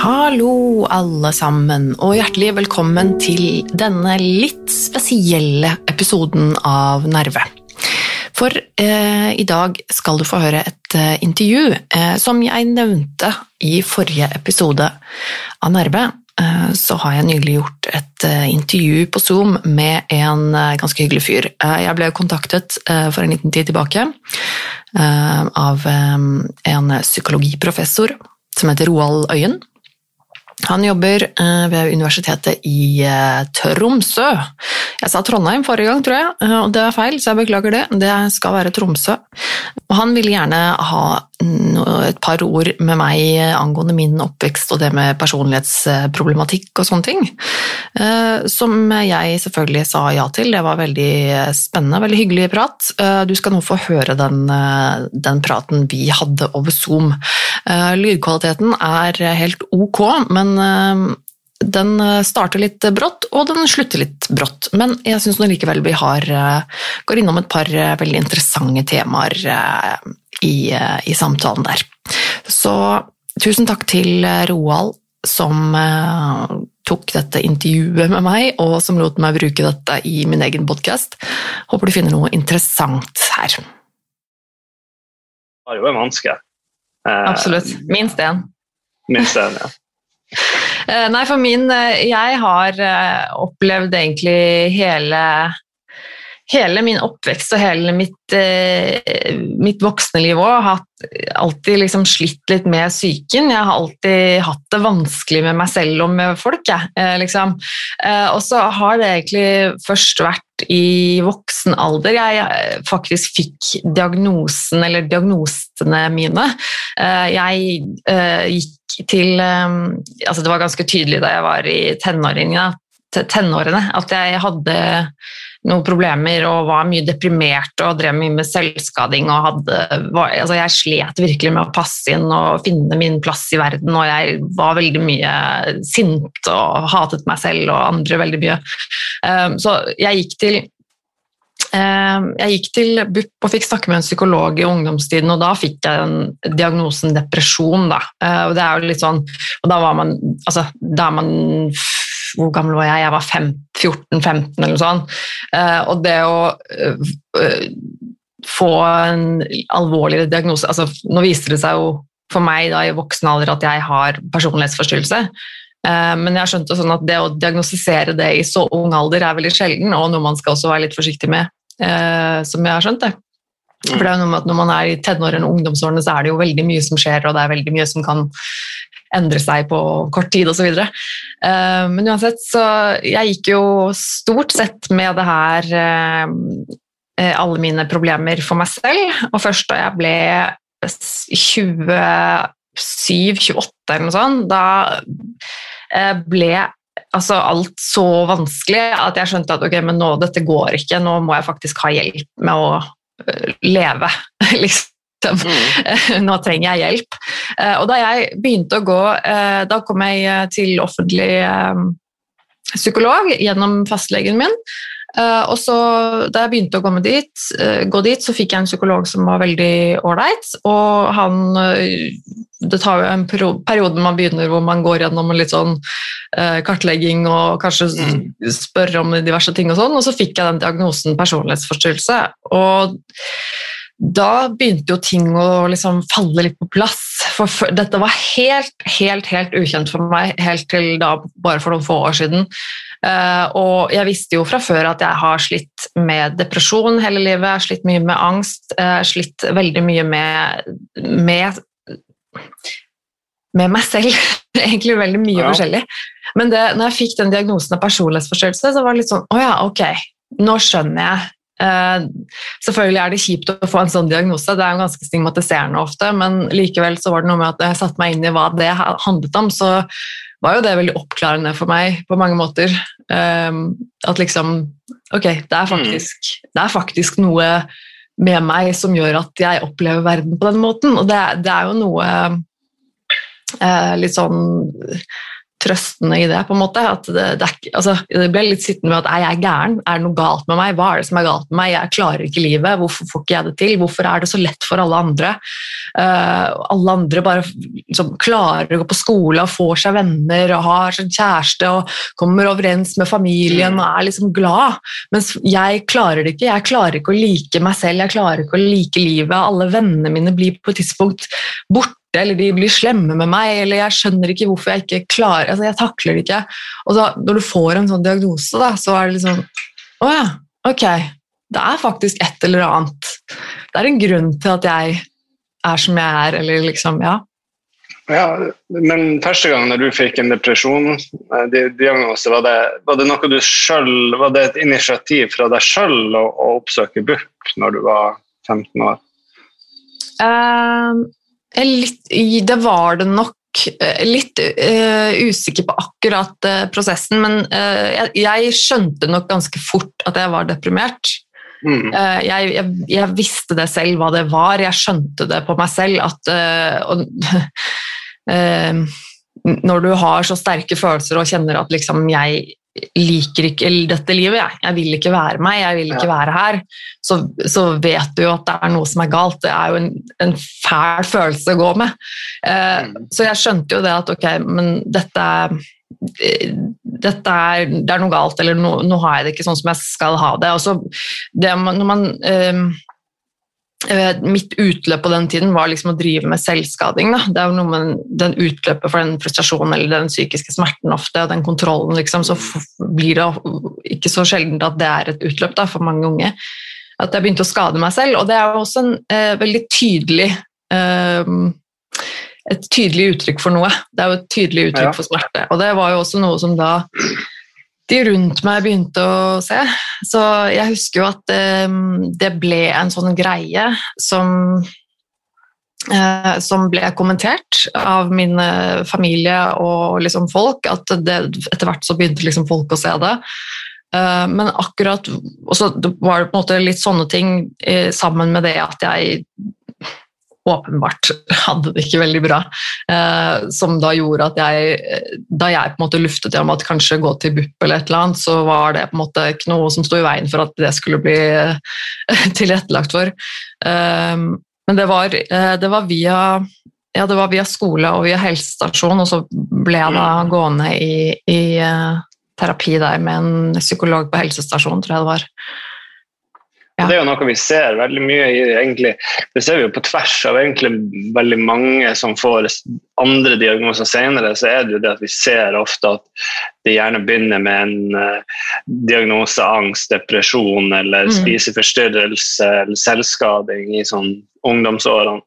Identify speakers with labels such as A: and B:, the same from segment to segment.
A: Hallo, alle sammen, og hjertelig velkommen til denne litt spesielle episoden av Nerve. For eh, i dag skal du få høre et eh, intervju eh, som jeg nevnte i forrige episode av Nerve. Eh, så har jeg nylig gjort et eh, intervju på Zoom med en eh, ganske hyggelig fyr. Jeg ble kontaktet for en liten tid tilbake av en psykologiprofessor som heter Roald Øyen. Han jobber eh, ved Universitetet i eh, Tromsø. Jeg sa Trondheim forrige gang, tror jeg, eh, og det er feil, så jeg beklager det. Det skal være Tromsø. Og han ville gjerne ha et par ord med meg angående min oppvekst og det med personlighetsproblematikk og sånne ting. Eh, Som jeg selvfølgelig sa ja til. Det var veldig spennende, veldig hyggelig prat. Eh, Du skal nå få høre den, eh, den praten vi hadde over Zoom. Lydkvaliteten er helt ok, men den eh, starter litt brått, og den slutter litt brått. Men jeg syns likevel vi har, eh, går innom et par eh, veldig interessante temaer i, i samtalen der. Så tusen takk til Roald som tok dette intervjuet med meg, og som lot meg bruke dette i min egen podkast. Håper du finner noe interessant her.
B: Det var jo en vanske.
A: Absolutt. Minst én.
B: Minst en, ja.
A: Eh, Nei, for min eh, Jeg har eh, opplevd egentlig hele Hele min oppvekst og hele mitt, eh, mitt voksne liv òg har alltid liksom slitt litt med psyken. Jeg har alltid hatt det vanskelig med meg selv og med folk. Eh, liksom. eh, og så har det egentlig først vært i voksen alder jeg eh, faktisk fikk diagnosen, eller diagnosene mine. Eh, jeg eh, gikk til altså Det var ganske tydelig da jeg var i tenårene at jeg hadde noen problemer og var mye deprimert og drev mye med selvskading. og hadde, var, altså Jeg slet virkelig med å passe inn og finne min plass i verden, og jeg var veldig mye sint og hatet meg selv og andre veldig mye. Um, Så jeg gikk til um, jeg gikk til BUP og fikk snakke med en psykolog i ungdomstiden, og da fikk jeg den diagnosen depresjon. Da. Uh, Og det er jo litt sånn, og da var man, altså, da man hvor gammel var jeg? Jeg var 14-15 eller noe sånt. Eh, og det å eh, eh, få en alvorligere diagnose altså, Nå viste det seg jo for meg da, i voksen alder at jeg har personlighetsforstyrrelse. Men jeg skjønte sånn at det å diagnostisere det i så ung alder er veldig sjelden, og noe man skal også være litt forsiktig med, som jeg har skjønt det. For det er jo noe med at Når man er i tenårene og ungdomsårene, så er det jo veldig mye som skjer, og det er veldig mye som kan endre seg på kort tid osv. Uh, men uansett, så jeg gikk jo stort sett med det her eh, eh, alle mine problemer for meg selv. Og først da jeg ble 27-28 eller noe sånt, da eh, ble altså alt så vanskelig at jeg skjønte at ok, men nå, dette går ikke, nå må jeg faktisk ha hjelp med å eh, leve. liksom. Nå trenger jeg hjelp. Eh, Og da jeg begynte å gå, eh, da kom jeg eh, til offentlig psykolog gjennom fastlegen min. Og så da jeg begynte å gå, med dit, gå dit, så fikk jeg en psykolog som var veldig ålreit. Og han Det tar jo en periode man begynner hvor man går gjennom en litt sånn kartlegging og kanskje spørre spør om diverse ting og sånn, og så fikk jeg den diagnosen personlighetsforstyrrelse. Og da begynte jo ting å liksom falle litt på plass. For dette var helt, helt, helt ukjent for meg helt til da, bare for noen få år siden. Eh, og jeg visste jo fra før at jeg har slitt med depresjon hele livet, jeg har slitt mye med angst, jeg har slitt veldig mye med, med, med meg selv. Egentlig veldig mye
B: Ja.
A: forskjellig. Men det, når jeg fikk den diagnosen av personlighetsforstyrrelse, så var det litt sånn Å ja, ok, nå skjønner jeg. Eh, selvfølgelig er det kjipt å få en sånn diagnose, det er jo ganske stigmatiserende ofte, men likevel så var det noe med at jeg satte meg inn i hva det handlet om, så var jo det veldig oppklarende for meg på mange måter. Eh, at liksom Ok, det er faktisk, det er faktisk noe med meg som gjør at jeg opplever verden på den måten. Og det, det er jo noe eh, litt sånn trøstende i det. på en måte, at det, det, er, altså, det ble litt sittende med at er jeg gæren? Er det noe galt med meg? Hva er det som er galt med meg? Jeg klarer ikke livet. Hvorfor får ikke jeg det til? Hvorfor er det så lett for alle andre? Uh, alle andre bare liksom, klarer å gå på skole og får seg venner og har sånn kjæreste og kommer overens med familien og er liksom glad. Mens jeg klarer det ikke. Jeg klarer ikke å like meg selv, jeg klarer ikke å like livet. Alle vennene mine blir på et tidspunkt borte eller de blir slemme med meg, eller jeg skjønner ikke hvorfor jeg ikke klarer altså Jeg takler det ikke. Og så, når du får en sånn diagnose, da, så er det liksom Å ja, ok. Det er faktisk et eller annet. Det er en grunn til at jeg er som jeg er, eller liksom Ja.
B: Ja, Men første gang når du fikk en depresjonsdiagnose, eh, var, det, var det noe du selv, var det et initiativ fra deg sjøl å, å, oppsøke BUP når du var 15 år?
A: Um, Litt, det var det nok. Eh, litt uh, usikker på akkurat uh, prosessen, men uh, jeg, jeg, skjønte nok ganske fort at jeg var deprimert. Mm. Jeg, jeg, jeg, visste det selv hva det var, jeg skjønte det på meg selv at og, Når du har så sterke følelser og kjenner at liksom jeg liker ikke dette livet, jeg. jeg vil ikke være meg, jeg vil ikke ja. være her, så, så, vet du jo at det er noe som er galt. Det er jo en, en fæl følelse å gå med. Eh, mm. Så jeg skjønte jo det at ok, men dette, dette er, det er noe galt, eller nå, nå, har jeg det ikke sånn som jeg skal ha det. Og så det, når man eh, Mitt utløp på den tiden var liksom å drive med selvskading. Da. Det er jo noe med den utløpet for den frustrasjonen eller den psykiske smerten ofte, og den kontrollen, liksom, så blir det ikke så sjelden at det er et utløp da, for mange unge. At jeg begynte å skade meg selv. Og det er jo også en eh, veldig tydelig eh, et tydelig uttrykk for noe. Det er jo et tydelig uttrykk ja. for smerte. Og det var jo også noe som da de rundt meg begynte å se. Så jeg husker jo at um, det ble en sånn greie som, uh, som ble kommentert av min familie og liksom folk, at det, etter hvert så begynte liksom folk å se det. Uh, men akkurat Og så var det på en måte litt sånne ting sammen med det at jeg åpenbart hadde det ikke veldig bra. Eh, som da gjorde at jeg Da jeg på en måte luftet om at kanskje gå til BUP eller et eller annet, så var det på en måte ikke noe som sto i veien for at det skulle bli tilrettelagt for. Eh, men det var, eh, det var via ja, det var via skole og via helsestasjon, og så ble jeg da gående i, i uh, terapi der med en psykolog på helsestasjon, tror jeg det var.
B: Ja. Det er jo noe vi ser veldig mye i egentlig, Det ser vi jo på tvers av egentlig veldig mange som får andre diagnoser senere, så er det jo det at vi ser ofte at det gjerne begynner med en uh, diagnose angst, depresjon eller mm. spiseforstyrrelse eller selvskading i sånn ungdomsårene.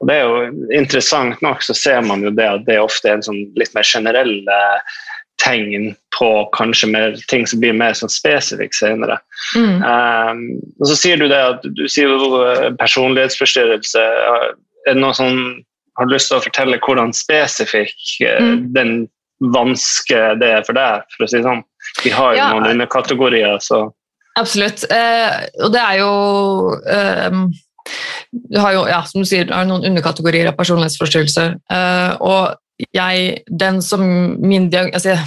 B: Og det er jo Interessant nok så ser man jo det at det ofte er en sånn litt mer generell uh, tegn på kanskje mer, ting som blir mer sånn spesifikt senere. Mm. Um, og så sier du det at du sier jo eh, personlighetsforstyrrelse. Er det noen som Har lyst til å fortelle hvordan spesifikk eh, mm. den vanske det er for deg? for å si sånn? Vi har jo ja. noen underkategorier. så...
A: Absolutt. Eh, og det er jo eh, du har jo, ja, som du sier, noen underkategorier av personlighetsforstyrrelser. Eh, og jeg Den som min altså,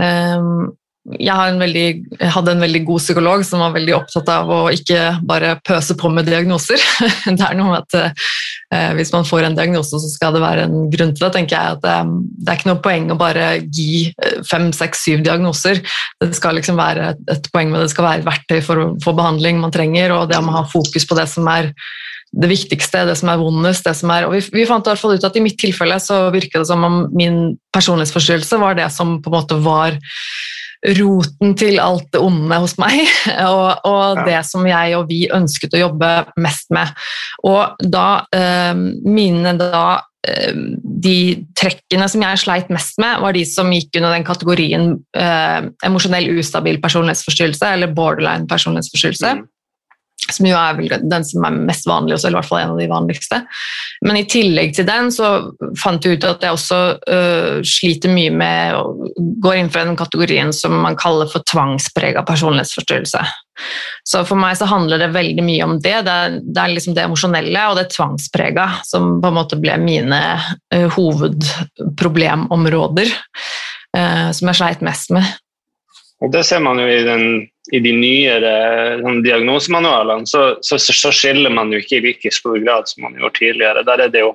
A: um, jeg, veldig, jeg, hadde en veldig god psykolog som var veldig opptatt av å ikke bare pøse på med diagnoser. Det er noe med at uh, Hvis man får en diagnose, så skal det være en grunn til det. tenker jeg at um, Det er ikke noe poeng å bare gi uh, fem, seks, syv diagnoser. Det skal liksom være et, et poeng med det skal være et verktøy for få behandling man trenger, og det å ha fokus på det som er det viktigste, det som er vondest. det som er, og vi, vi fant i hvert fall ut at i mitt tilfelle så virket det som om min personlighetsforstyrrelse var det som på en måte var roten til alt det onde hos meg, og, og ja. det som jeg og vi ønsket å jobbe mest med. Og da eh, mine da eh, de trekkene som jeg sleit mest med, var de som gikk under den kategorien eh, emosjonell ustabil personlighetsforstyrrelse, eller borderline personlighetsforstyrrelse. Mm. Som jo er den som er mest vanlig, eller i hvert fall en av de vanligste. Men i tillegg til den så fant jeg ut at jeg også uh, sliter mye med og går inn for den kategorien som man kaller for tvangsprega personlighetsforstyrrelse. Så for meg så handler det veldig mye om det. Det er, det er liksom det emosjonelle og det tvangsprega som på en måte ble mine uh, hovedproblemområder, uh, som jeg sleit mest med.
B: Og Det ser man jo i, den, i de nyere sånn, diagnosemanualene, så, så, så, skiller man jo ikke i like stor grad som man gjorde tidligere. Der er det jo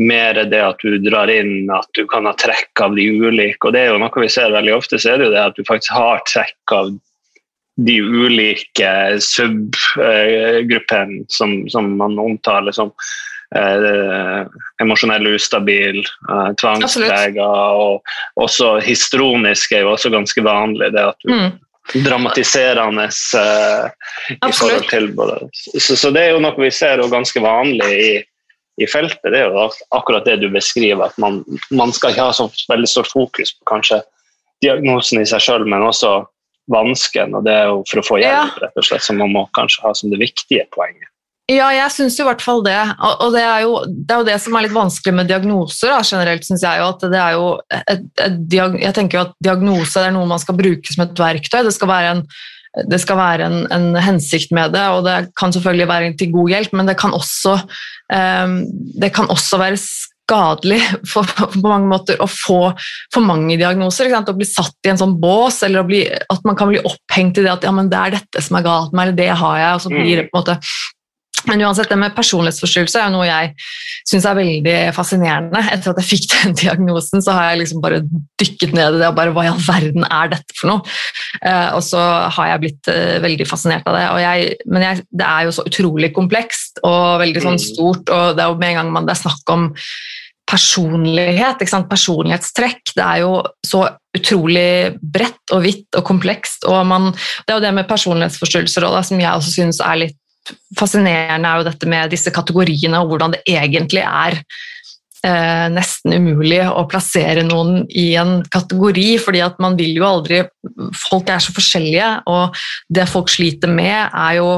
B: mer det at du drar inn at du kan ha trekk av de ulike. og det er jo Noe vi ser veldig ofte, så er det jo det at du faktisk har trekk av de ulike subgruppene som, som man omtaler som eh, emosjonell ustabil, eh, tvangsprega og også histronisk er jo også ganske vanlig. det at du mm. Dramatiserende uh, i forhold til både så, så, det er jo noe vi ser og ganske vanlig i, i feltet. Det er jo akkurat det du beskriver, at man, man skal ikke ha så veldig stort fokus på kanskje diagnosen i seg sjøl, men også vansken. og Det er jo for å få hjelp, rett og slett, som man må kanskje ha som det viktige poenget.
A: Ja, jeg syns i hvert fall det. Og det er, jo, det er, jo, det som er litt vanskelig med diagnoser da, generelt, syns jeg. jo, at det er jo et, et, Jeg tenker jo at diagnose er noe man skal bruke som et verktøy. Det skal være en, skal være en, en hensikt med det, og det kan selvfølgelig være til god hjelp, men det kan også, um, det kan også være skadelig for, på mange måter å få for mange diagnoser. Å bli satt i en sånn bås, eller bli, at man kan bli opphengt i det at ja, det er dette som er galt med meg, eller det har jeg. og så blir det på en måte men uansett, det med personlighetsforstyrrelse er noe jeg syns er veldig fascinerende. Etter at jeg fikk den diagnosen, så har jeg liksom bare dykket ned i det og bare Hva i all verden er dette for noe? Eh, og så har jeg blitt eh, veldig fascinert av det. Jeg, men jeg, det er jo så utrolig komplekst og veldig sånn mm. stort, og det er jo med en gang man, det er snakk om personlighet, personlighetstrekk. Det er jo så utrolig bredt og hvitt og komplekst. og man, Det er jo det med personlighetsforstyrrelser som jeg også syns er litt fascinerende er jo dette med disse kategoriene og hvordan det egentlig er eh, nesten umulig å plassere noen i en kategori, fordi at man vil jo aldri Folk er så forskjellige, og det folk sliter med, er jo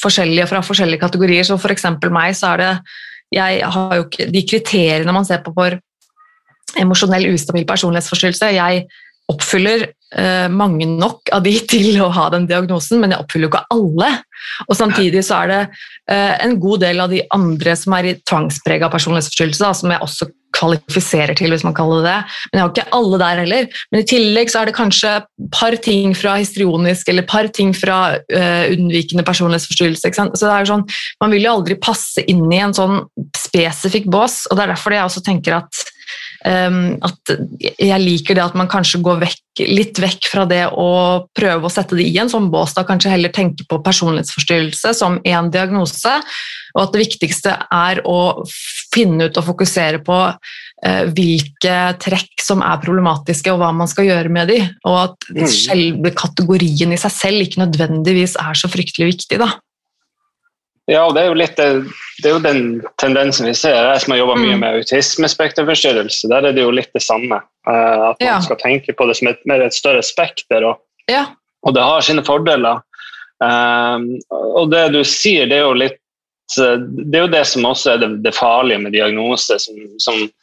A: forskjellige fra forskjellige kategorier. Så for eksempel meg, så er det Jeg har jo ikke De kriteriene man ser på for emosjonell ustabil personlighetsforstyrrelse Jeg oppfyller eh, mange nok av de til å ha den diagnosen, men jeg oppfyller jo ikke alle. Og Samtidig så er det eh, en god del av de andre som er i tvangsprega personlighetsforstyrrelse, som jeg også kvalifiserer til, hvis man kaller det det. Men jeg har ikke alle der heller. Men i tillegg så er det kanskje par ting fra histrionisk eller par ting fra uh, unnvikende personlighetsforstyrrelse. Så det er jo sånn, Man vil jo aldri passe inn i en sånn spesifikk bås, og det er derfor jeg også tenker at at jeg liker det at man kanskje går vekk, litt vekk fra det å prøve å sette det i en sånn bås, da kanskje heller tenke på personlighetsforstyrrelse som én diagnose, og at det viktigste er å finne ut og fokusere på uh, hvilke trekk som er problematiske, og hva man skal gjøre med de, og at mm. selve kategorien i seg selv ikke nødvendigvis er så fryktelig viktig. da.
B: Ja, det er jo litt det er jo den tendensen vi ser. Jeg som har jobba mye mm. med autismespekterforstyrrelse, der er det jo litt det samme. Uh, at man ja. skal tenke på det som et, mer et større spekter, og, ja. og, det har sine fordeler. Uh, og det du sier, det er jo litt Det er jo det som også er det, det farlige med diagnose, som, som Eh,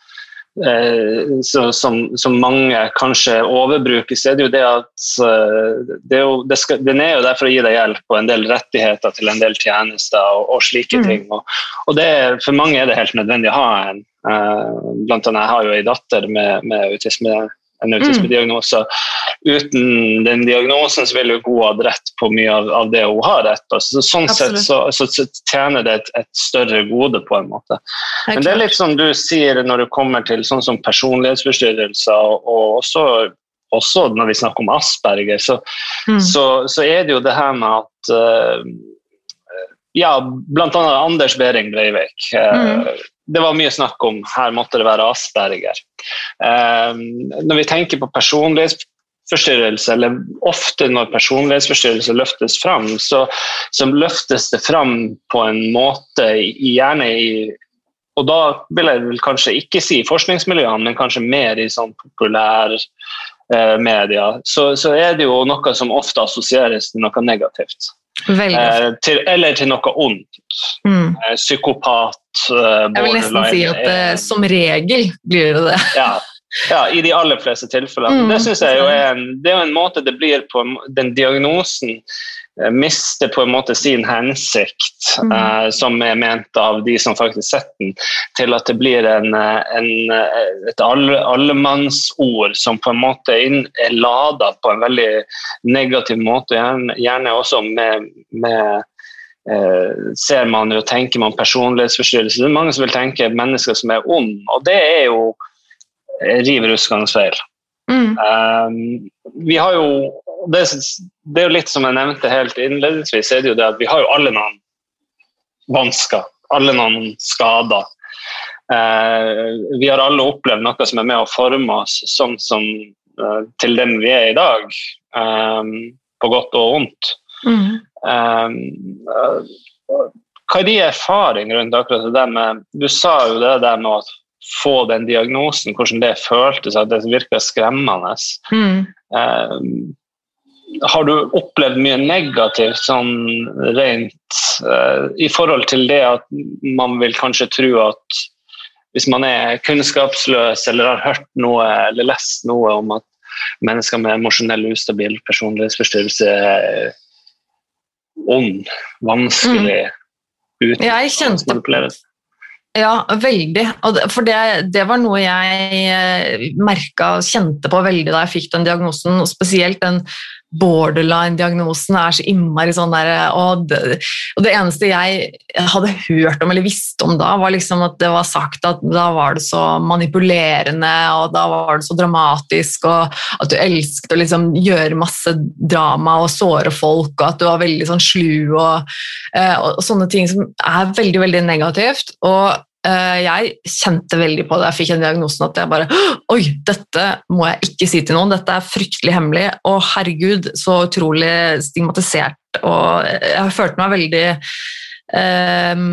B: så, som, som, mange kanskje overbruker, så er det jo det at eh, det er jo, det skal, Den er jo der for å gi deg hjelp og en del rettigheter til en del tjenester og, og slike mm. ting. Og, og det, for mange er det helt nødvendig å ha en. Uh, blant annet, jeg har jo ei datter med, med autisme en autismediagnose. Mm. Uten den diagnosen så vil hun hatt rett på mye av, av, det hun har rett på. Så, sånn Absolutt. sett så, så, så, tjener det et, et, større gode, på en måte. Men det er litt som du sier når det kommer til sånn som personlighetsforstyrrelser, og, og også, også, når vi snakker om Asperger, så, mm. så, er det jo det her med at uh, ja, bl.a. Anders Behring Breivik. Uh, mm det var mye snakk om her måtte det være Asperger. Um, når vi tenker på personlighetsforstyrrelse, eller ofte når personlighetsforstyrrelse løftes fram, så, så løftes det fram på en måte gjerne i og da vil jeg vel kanskje ikke si forskningsmiljøene, men kanskje mer i sånn populær eh, media, så, så, er det jo noe som ofte assosieres til noe negativt. Eh, til, eller til noe ondt. Mm. Eh, psykopat,
A: eh, Jeg vil nesten si at eh, som regel blir det det.
B: Ja, ja i de aller fleste tilfellene. Mm. Det synes jeg jo er en, det er en måte det blir på den diagnosen mister på en måte sin hensikt, mm. uh, som er ment av de som faktisk setter den, til at det blir en, eh, en, et alle, allemannsord som på en måte er lada på en veldig negativ måte, gjerne, gjerne også med, med uh, ser man jo, tenker man personlighetsforstyrrelse. Det er mange som vil tenke mennesker som er onde, og det er jo riv ruskende feil. Mm. Um, vi har jo det, det, er jo litt som jeg nevnte helt innledningsvis, er det jo det at vi har jo alle noen vansker. Alle noen skader. Eh, vi har alle opplevd noe som er med å forme oss sånn som eh, til dem vi er i dag. Eh, på godt og vondt. Mm. Uh, hva er din erfaring rundt akkurat det med Du sa jo det der med å få den diagnosen, hvordan det føltes, at det virka skremmende. Mm. Har du opplevd mye negativt sånn rent uh, i forhold til det at man vil kanskje tro at hvis man er kunnskapsløs eller har hørt noe eller lest noe om at mennesker med emosjonell ustabil personlighetsforstyrrelse er ond, vanskelig, mm. uten
A: Jeg kjente ja, veldig. For det, det, var noe jeg eh, merka og kjente på veldig da jeg fikk den diagnosen. og Spesielt den borderline-diagnosen er så innmari sånn der og det, og det, eneste jeg hadde hørt om eller visste om da, var liksom at det var sagt at da var det så manipulerende og da var det så dramatisk, og at du elsket å liksom gjøre masse drama og såre folk, og at du var veldig sånn slu og, eh, og, og sånne ting som er veldig, veldig negativt. og jeg kjente veldig på det jeg fikk en diagnosen at jeg bare Oi, dette må jeg ikke si til noen, dette er fryktelig hemmelig. Å, herregud, så utrolig stigmatisert. Og jeg følte meg veldig um,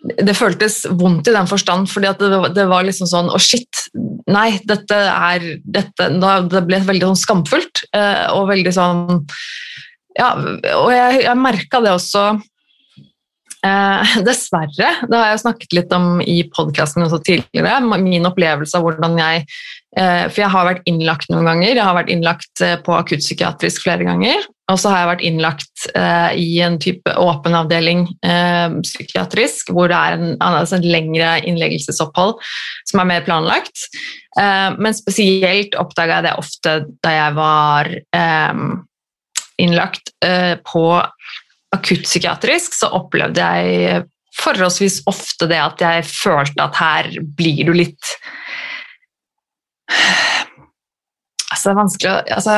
A: det føltes vondt i den forstand, fordi det, det, var liksom sånn Å, oh shit! Nei, dette er dette, Det ble veldig sånn skamfullt uh, og veldig sånn Ja, og jeg, jeg merka det også Eh, dessverre, det har jeg snakket litt om i podkasten tidligere, min opplevelse av hvordan jeg eh, For jeg har vært innlagt noen ganger. Jeg har vært innlagt eh, på akuttpsykiatrisk flere ganger. Og så har jeg vært innlagt eh, i en type åpen avdeling eh, psykiatrisk, hvor det er en, altså en, lengre innleggelsesopphold som er mer planlagt. Eh, men spesielt oppdaga jeg det ofte da jeg var innlagt på akuttpsykiatrisk så opplevde jeg forholdsvis ofte det at jeg følte at her blir du litt Altså, det er vanskelig å altså,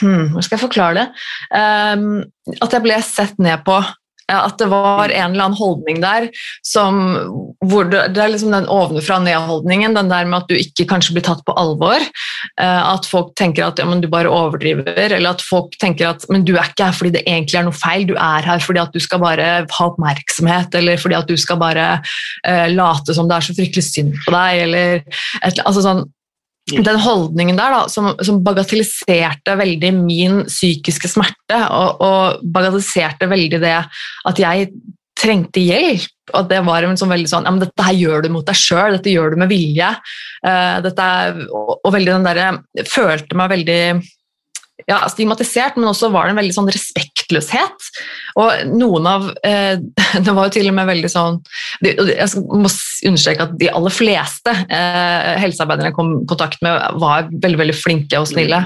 A: hmm, Hvordan skal jeg forklare det? Um, at jeg ble sett ned på at det var en eller annen holdning der som det, det er liksom den ovenfra-ned-holdningen, den der med at du ikke kanskje blir tatt på alvor. Eh, at folk tenker at ja, du bare overdriver, eller at folk tenker at men du er ikke her fordi det egentlig er noe feil, du er her fordi at du skal bare ha oppmerksomhet, eller fordi at du skal bare uh, late som det er så fryktelig synd på deg, eller et, altså sånn den holdningen der da, som, som, bagatelliserte veldig min psykiske smerte, og, og, bagatelliserte veldig det at jeg trengte hjelp. Og det var en sånn veldig sånn ja, men 'Dette her gjør du mot deg sjøl, dette gjør du med vilje'. Uh, dette, og, og, veldig den der, følte meg veldig ja, stigmatisert, men også var det en veldig sånn respektløshet. Og noen av eh, Det var jo til og med veldig sånn Jeg må understreke at de aller fleste eh, helsearbeiderne jeg kom i kontakt med, var veldig, veldig flinke og snille.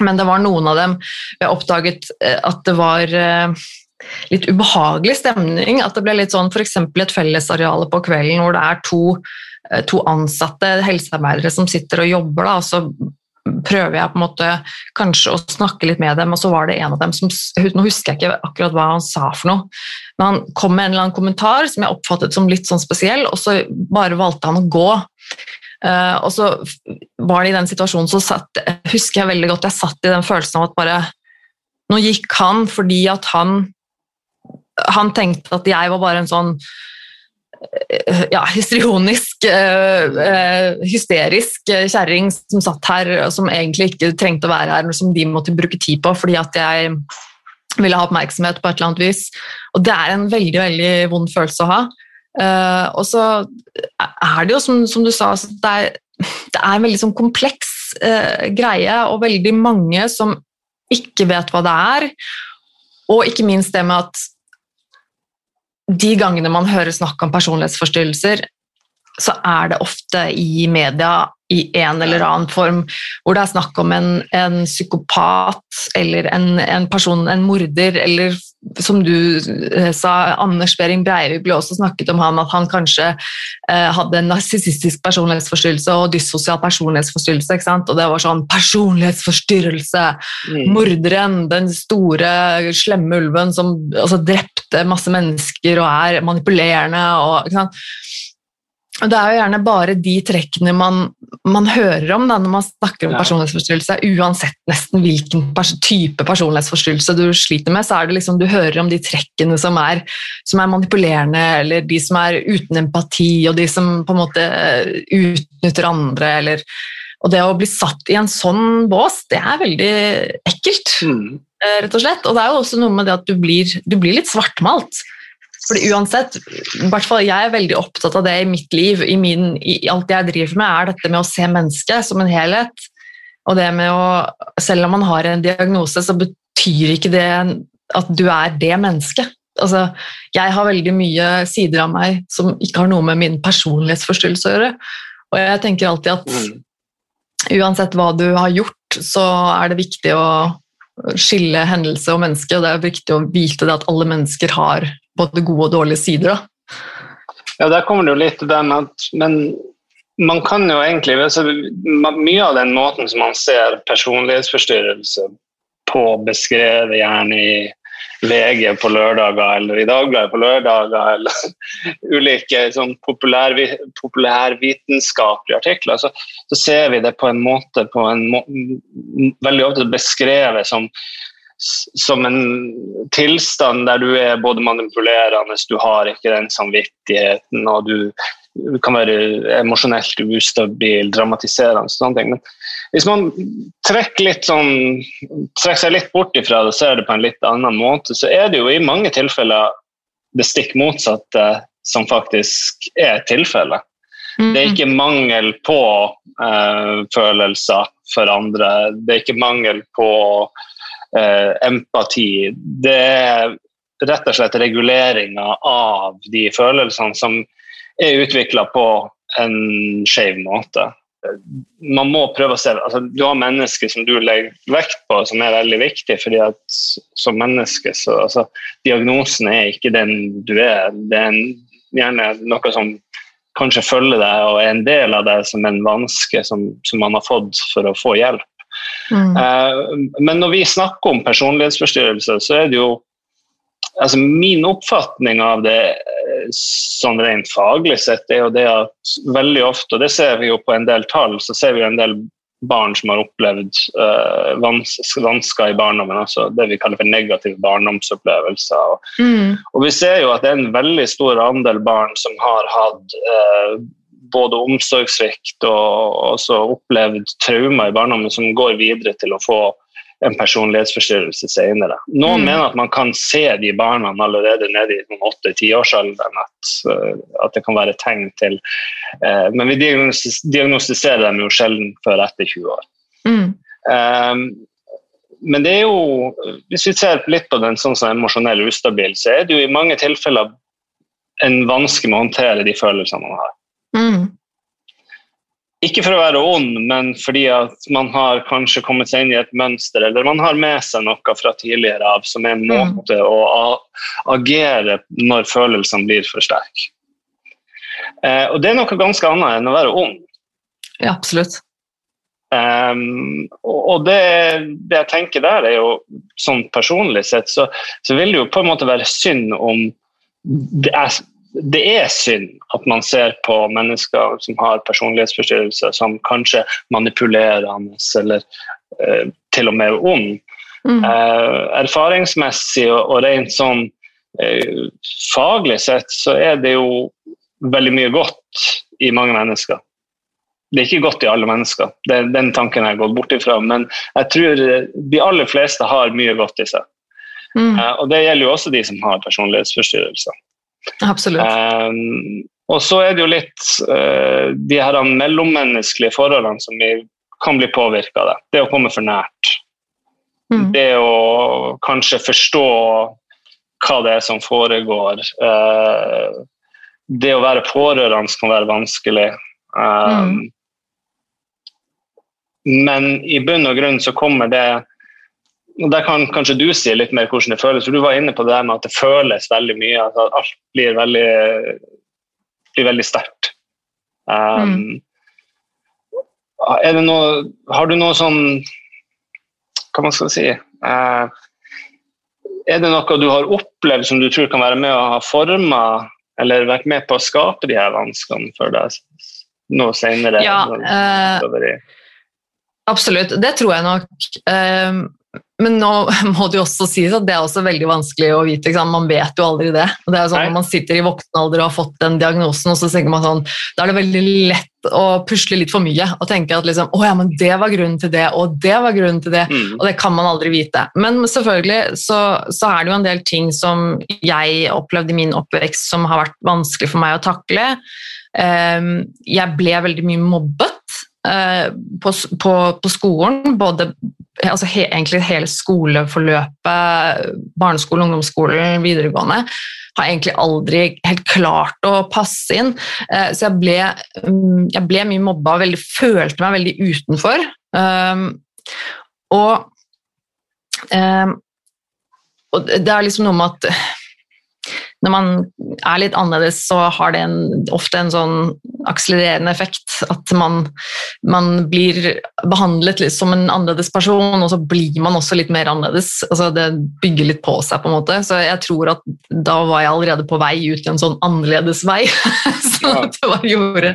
A: Men det var noen av dem jeg oppdaget eh, at det var eh, litt ubehagelig stemning. At det ble litt sånn f.eks. et fellesareale på kvelden hvor det er to, eh, to ansatte helsearbeidere som sitter og jobber. Da, og så prøver jeg på en måte kanskje å snakke litt med dem, og så var det en av dem som Nå husker jeg ikke akkurat hva han sa for noe, men han kom med en eller annen kommentar som jeg oppfattet som litt sånn spesiell, og så bare valgte han å gå. Uh, og så var det i den situasjonen så satt, husker jeg veldig godt jeg satt i den følelsen av at bare Nå gikk han fordi at han han tenkte at jeg var bare en sånn Eh, ja, histrionisk, uh, hysterisk kjerring som satt her, som egentlig ikke trengte å være her, men som de måtte bruke tid på fordi at jeg ville ha oppmerksomhet på et eller annet vis. Og det er en veldig, veldig vond følelse å ha. Og så er det jo, som, som du sa, altså, det er, det er, en veldig sånn kompleks greie, og veldig mange som ikke vet hva det er. Og ikke minst det med at de gangene man hører snakk om personlighetsforstyrrelser, så er det ofte i media i en eller annen form, hvor det er snakk om en, en psykopat eller en, en, person, en morder, eller som du eh, sa, Anders Behring Breivik ble også snakket om han, at han kanskje eh, hadde en narsissistisk personlighetsforstyrrelse og dyssosial personlighetsforstyrrelse. ikke sant? Og det var sånn personlighetsforstyrrelse! Mm. Morderen, den store, slemme ulven som altså, drepte masse mennesker og er manipulerende. og ikke sant? Og Det er jo gjerne bare de trekkene man, man hører om da, når man snakker om ja. personlighetsforstyrrelse. Uansett nesten hvilken pers type personlighetsforstyrrelse du sliter med, så er det liksom du hører om de trekkene som er, som er, manipulerende, eller de som er uten empati, og de som på en måte eh, utnytter andre. Eller, og det å bli satt i en sånn bås, det er veldig ekkelt. Mm. Eh, rett og slett. Og det er jo også noe med det at du blir, du blir litt svartmalt. Fordi uansett, i hvert fall Jeg er veldig opptatt av det i mitt liv. I, min, i alt jeg driver med, er dette med å se mennesket som en helhet. Og det med å, Selv om man har en diagnose, så betyr ikke det at du er det mennesket. Altså, jeg har veldig mye sider av meg som ikke har noe med min personlighetsforstyrrelse å gjøre. Og jeg tenker alltid at mm. uansett hva du har gjort, så er det viktig å skille hendelse og menneske, og det er viktig å vite at alle mennesker har både gode og dårlige sider. Da.
B: Ja, der kommer det jo litt til den at Men man kan jo egentlig altså, Mye av den måten som man ser personlighetsforstyrrelse på, beskrevet gjerne i VG på lørdager eller i Dagbladet på lørdager eller ulike sånn populær, populærvitenskapelige artikler, så, så, ser vi det på en måte på en må, Veldig ofte beskrevet som som en tilstand der du er både manipulerende, du har ikke den samvittigheten, og du, kan være emosjonelt ustabil, dramatiserende. og Sånne ting. Men hvis man trekker, litt sånn, trekker seg litt bort ifra det og ser det på en litt annen måte, så er det jo i mange tilfeller det stikk motsatte som faktisk er tilfellet. Mm. Det er ikke mangel på uh, følelser for andre. Det er ikke mangel på eh, empati. Det er rett og slett reguleringa av de følelsene som er utvikla på en skeiv måte. Man må prøve å se altså, Du har mennesker som du legger vekt på, som er veldig viktig. fordi at som menneske så altså, Diagnosen er ikke den du er. Det er en, gjerne noe som kanskje følger deg og er en del av deg som en vanske som, som man har fått for å få hjelp. Mm. Uh, men når vi snakker om personlighetsforstyrrelse, så er det jo altså Min oppfatning av det eh, sånn rent faglig sett, er jo det at veldig ofte, og det ser vi jo på en del tall, så ser vi jo en del barn som har opplevd uh, vans vansker i barndommen, altså det vi kaller for negative barndomsopplevelser. Og, mm. og, vi ser jo at det er en veldig stor andel barn som har hatt uh, både omsorgssvikt og også opplevd traumer i barndommen som går videre til å få en personlighetsforstyrrelse senere. Noen mm. mener at man kan se de barna allerede nede i åtte-tiårsalderen, at, uh, at det kan være tegn til eh, Men vi diagnostiserer dem jo sjelden før etter 20 år. Mm. Um, men det er jo, hvis vi ser litt på den sånn som emosjonell ustabil, så er det jo i mange tilfeller en vanske med å håndtere de følelsene man har. Mm. Ikke for å være ond, men fordi at man har kanskje kommet seg inn i et mønster, eller man har med seg noe fra tidligere av som er en mm. måte mm. å agere når følelsene blir for sterke. Eh, og det er noe ganske annet enn å være ond.
A: Ja, absolutt.
B: Um, og det, det, jeg tenker der, er jo sånn personlig sett, så, så vil det jo på en måte være synd om det er det er synd at man ser på mennesker som har personlighetsforstyrrelser som kanskje manipulerende eller eh, til og med ond. Mm. Eh, erfaringsmessig og, og, rent sånn eh, faglig sett så er det jo veldig mye godt i mange mennesker. Det er ikke godt i alle mennesker, det, den tanken har jeg gått bort ifra. Men jeg tror de aller fleste har mye godt i seg. Mm. Uh, og det gjelder jo også de som har personlighetsforstyrrelser.
A: Absolutt. Um,
B: og så er det jo litt uh, de her mellommenneskelige forholdene som kan bli påvirka av det. Det å komme for nært. Mm. Det å kanskje forstå hva det er som foregår. Uh, det å være pårørende kan være vanskelig. Um, mm. Men i bunn og grunn så kommer det Der kan kanskje du si litt mer hvordan det føles. for Du var inne på det med at det føles veldig mye. At alt blir veldig, blir veldig sterkt. Um, mm. Det noe Har du noe sånn Hva man skal si uh, Er det noe du har opplevd som du tror kan være med å ha forma eller vært med på å skape de her vanskene for deg nå senere?
A: Ja, uh, absolutt. Det tror jeg nok. Uh, men nå må det jo også sies at det er også veldig vanskelig å vite. Man vet jo aldri det. Og det er sånn Når man sitter i voksen alder og har fått den diagnosen, og så tenker man sånn, da er det veldig lett å pusle litt for mye og tenke at liksom, å ja, men det var grunnen til det, og det var grunnen til det. Mm. Og det kan man aldri vite. Men selvfølgelig så, så, er det jo en del ting som jeg opplevde i min oppvekst som har vært vanskelig for meg å takle. Um, jeg ble veldig mye mobbet på, på, på, skolen, både altså he, egentlig hele skoleforløpet, barneskole, ungdomsskolen, videregående, har egentlig aldri helt klart å passe inn. Eh, så jeg ble, mm, jeg ble mye mobba og følte meg veldig utenfor. Um, og, um, og det er liksom noe med at når man er litt annerledes, så har det en, ofte en sånn akselererende effekt. At man, man blir behandlet litt som en annerledes person, og så blir man også litt mer annerledes. Altså, det bygger litt på seg, på en måte. Så jeg tror at da var jeg allerede på vei ut i en sånn annerledes vei. så det var, gjorde,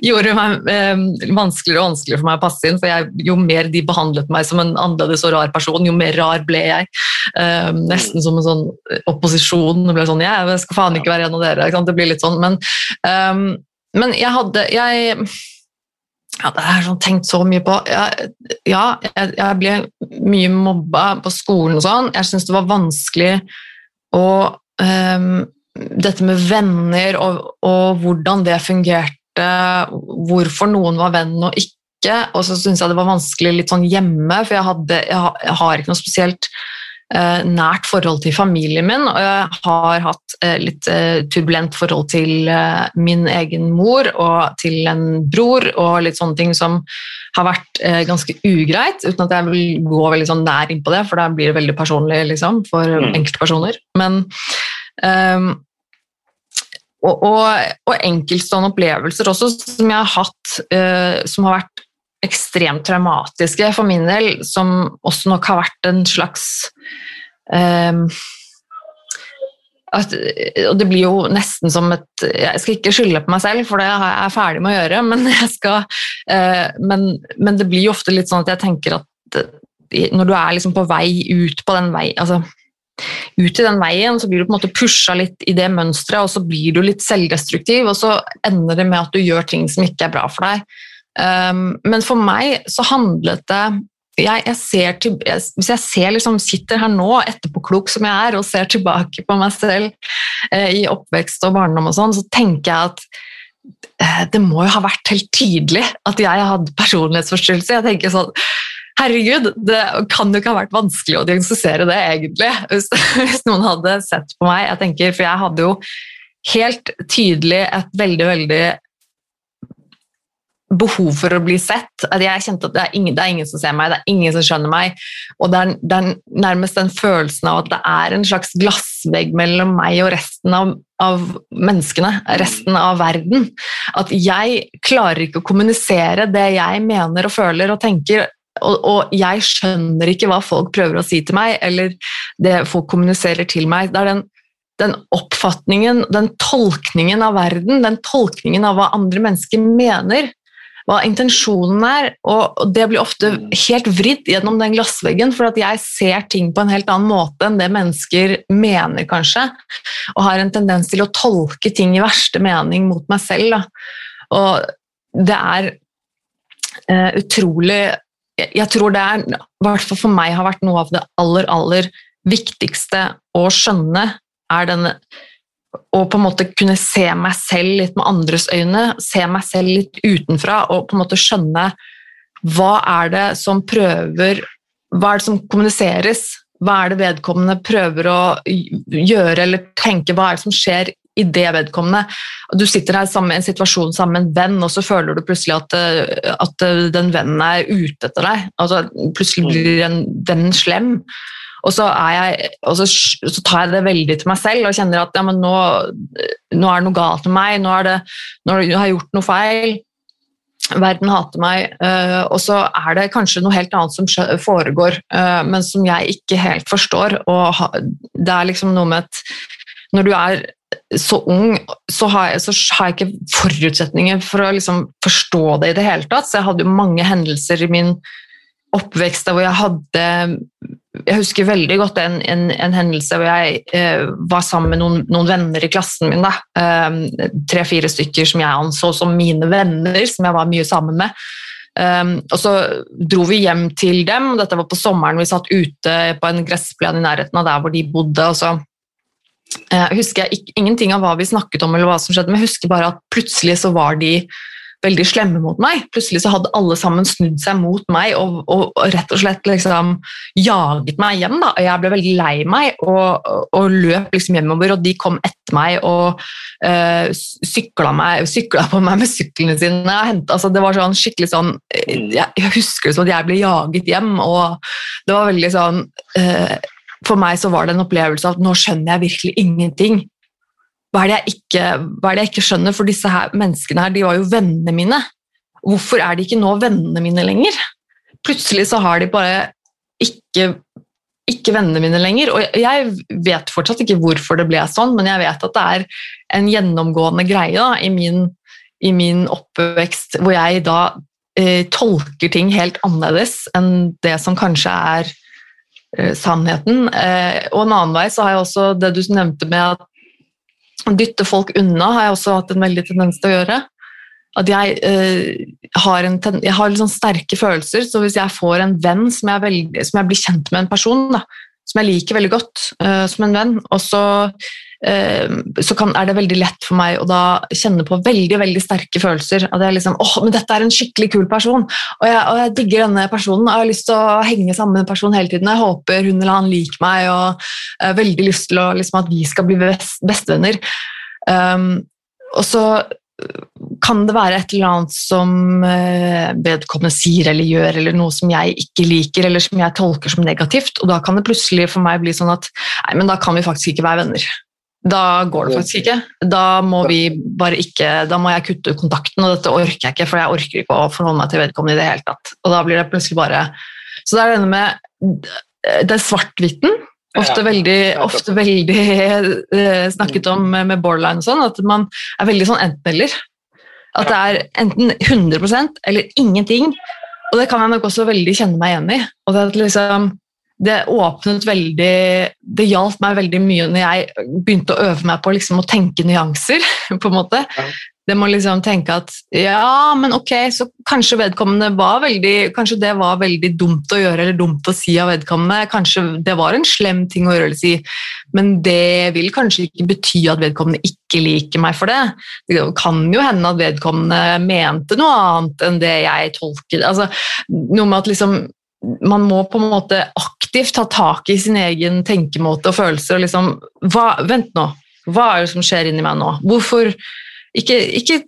A: gjorde meg eh, vanskeligere og vanskeligere for meg å passe inn. For jeg, jo mer de behandlet meg som en annerledes og rar person, jo mer rar ble jeg. Eh, nesten som en sånn opposisjon. Det ble sånn, jeg skal faen ikke være en av dere. Det blir litt sånn. Men, um, men jeg hadde jeg, ja, det har sånn tenkt så mye på. Jeg, ja, jeg, jeg, ble mye mobba på skolen og sånn. Jeg syntes det var vanskelig å um, Dette med venner og, og, hvordan det fungerte, hvorfor noen var venn og ikke. Og så syntes jeg det var vanskelig litt sånn hjemme, for jeg, hadde, jeg har ikke noe spesielt nært forhold til familien min, og jeg har hatt eh, litt eh, turbulent forhold til min egen mor og til en bror og litt sånne ting som har vært ganske ugreit, uten at jeg vil gå veldig sånn nær inn på det, for da blir det veldig personlig liksom, for mm. enkeltpersoner. Men um, og, og, og, enkeltstående opplevelser også som jeg har hatt, uh, som har vært ekstremt traumatiske for min del, som også nok har vært en slags um, at, og det blir jo nesten som et Jeg skal ikke skylde på meg selv, for det er jeg ferdig med å gjøre, men, skal, uh, men, men det blir jo ofte litt sånn at jeg tenker at når du er liksom på vei ut på den vei, altså ut i den veien, så blir du på en måte pusha litt i det mønsteret, og så blir du litt selvdestruktiv, og så ender det med at du gjør ting som ikke er bra for deg. Um, men for meg så handlet det jeg, jeg ser til, jeg, Hvis jeg ser liksom, sitter her nå, etterpåklok som jeg er, og ser tilbake på meg selv eh, i oppvekst og barndom, og sånn, så tenker jeg at eh, det må jo ha vært helt tydelig at jeg hadde personlighetsforstyrrelse. Jeg tenker sånn Herregud, det kan jo ikke ha vært vanskelig å diagnostisere det, egentlig, hvis, hvis noen hadde sett på meg. Jeg tenker, For jeg hadde jo helt tydelig et veldig, veldig behov for å bli sett. At jeg kjente at det er, ingen, det er, ingen, som ser meg, det er ingen som skjønner meg. Og det er, det er, nærmest den følelsen av at det er en slags glassvegg mellom meg og resten av, av, menneskene, resten av verden. At jeg klarer ikke å kommunisere det jeg mener og føler og tenker. Og, og jeg skjønner ikke hva folk prøver å si til meg, eller det folk kommuniserer til meg. Det er den den oppfatningen, den tolkningen av verden, den tolkningen av hva andre mennesker mener, hva intensjonen er, og det blir ofte helt vridd gjennom den glassveggen, for at jeg ser ting på en helt annen måte enn det mennesker mener, kanskje, og har en tendens til å tolke ting i verste mening mot meg selv. Da. Og det er uh, utrolig jeg, jeg tror det er, i hvert fall for meg, har vært noe av det aller, aller viktigste å skjønne, er denne å på en måte kunne se meg selv litt med andres øyne, se meg selv litt utenfra og på en måte skjønne hva er det som prøver Hva er det som kommuniseres? Hva er det vedkommende prøver å gjøre eller tenke? Hva er det som skjer i det vedkommende? Du sitter her sammen, en situasjon sammen med en venn, og så føler du plutselig at, at den vennen er ute etter deg. Altså, plutselig blir en venn slem. Og så, jeg, og så, så, tar jeg det veldig til meg selv og kjenner at ja, nå, nå, er det noe galt med meg, nå, det, nå har jeg gjort noe feil. Verden hater meg. Uh, og så er det kanskje noe helt annet som foregår, uh, men som jeg ikke helt forstår. Og det er liksom noe med at når du er så ung, så har, jeg, så har jeg ikke forutsetninger for å liksom forstå det i det hele tatt. Så jeg hadde jo mange hendelser i min oppvekst hvor jeg hadde Jeg husker veldig godt en, en, en hendelse hvor jeg eh, var sammen med noen, noen, venner i klassen min. Eh, Tre-fire stykker som jeg anså som mine venner, som jeg var mye sammen med. Eh, og så dro vi hjem til dem, dette var på sommeren. Vi satt ute på en gressplen i nærheten av der hvor de bodde. og så uh, husker jeg ikke, ingenting av hva vi snakket om, eller hva som skjedde, men jeg husker bare at plutselig så var de veldig slemme mot meg. Plutselig så hadde alle sammen snudd seg mot meg og, og, og rett og slett liksom jaget meg hjem. Da. Jeg ble veldig lei meg og, og løp liksom hjemover, og de kom etter meg og uh, sykla, meg, sykla på meg med syklene sine. Hentet, altså, det var sånn skikkelig sånn jeg, jeg, husker det som at jeg ble jaget hjem, og det var veldig sånn uh, for meg så var det en opplevelse av at nå skjønner jeg virkelig ingenting hva er, ikke, hva er det jeg ikke, skjønner? For disse her, menneskene her, de var jo vennene mine. Hvorfor er de ikke nå vennene mine lenger? Plutselig så har de bare ikke, ikke vennene mine lenger. Og jeg vet fortsatt ikke hvorfor det ble sånn, men jeg vet at det er en gjennomgående greie da, i, min, i, min, oppvekst hvor jeg da eh, tolker ting helt annerledes enn det som kanskje er eh, sannheten. Eh, og en annen vei så har jeg også det du nevnte med at dytte folk unna har jeg også hatt en veldig tendens til å gjøre. At jeg, eh, har, ten, jeg har sånn sterke følelser, så hvis jeg får en venn som jeg, veldig, som jeg blir kjent med en person, da, som jeg liker veldig godt eh, som en venn, og så så kan, er det veldig lett for meg å da kjenne på veldig veldig sterke følelser. At jeg liksom, åh, men dette er en skikkelig kul person, og jeg, og jeg digger denne personen. og Jeg har lyst til å henge sammen med den personen hele tiden. Jeg håper hun eller han liker meg, og jeg har veldig lyst til å, liksom, at vi skal bli best, bestevenner. Um, og så kan det være et eller annet som uh, vedkommende sier eller gjør, eller noe som jeg ikke liker, eller som jeg tolker som negativt, og da kan det plutselig for meg bli sånn at nei, men da kan vi faktisk ikke være venner. Da går det faktisk ikke. Da må vi bare ikke, da må jeg kutte ut kontakten, og dette orker jeg ikke, for jeg orker ikke å forholde meg til vedkommende i det hele tatt. Og da blir det plutselig bare Så det er denne med Det er svart-hvitten. Ofte veldig, ofte veldig eh, snakket om med borderline og sånn, at man er veldig sånn enten-eller. At det er enten 100% eller ingenting. Og det kan jeg nok også veldig kjenne meg igjen i. Og det at liksom det åpnet veldig Det hjalp meg veldig mye når jeg begynte å øve meg på liksom å tenke nyanser. på en måte. Ja. Det må liksom tenke at ja, men ok, så kanskje vedkommende var veldig Kanskje det var veldig dumt å gjøre eller dumt å si av vedkommende. Kanskje det var en slem ting å gjøre eller si, men det vil kanskje ikke bety at vedkommende ikke liker meg for det. Det kan jo hende at vedkommende mente noe annet enn det jeg tolker. Altså, noe med at liksom man må på en måte aktivt ta tak i sin egen tenkemåte og følelser. og liksom, hva, Vent nå, hva er det som skjer inni meg nå? Hvorfor Ikke, ikke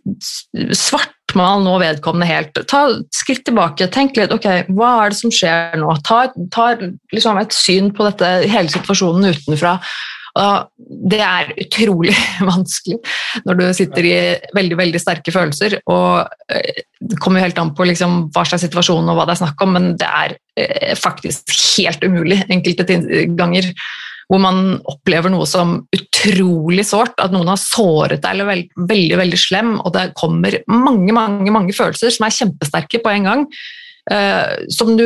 A: svartmal nå vedkommende helt. Ta et skritt tilbake, tenk litt ok, hva er det som skjer nå? Ta, ta liksom et syn på dette, hele situasjonen utenfra. Og det er utrolig vanskelig når du sitter i veldig veldig sterke følelser. og eh, Det kommer helt an på liksom hva slags situasjon og hva det er snakk om, men det er eh, faktisk helt umulig enkelte ganger hvor man opplever noe som utrolig sårt, at noen har såret deg eller veld, veldig veldig slem, og det kommer mange mange, mange følelser som er kjempesterke på en gang. Uh, som du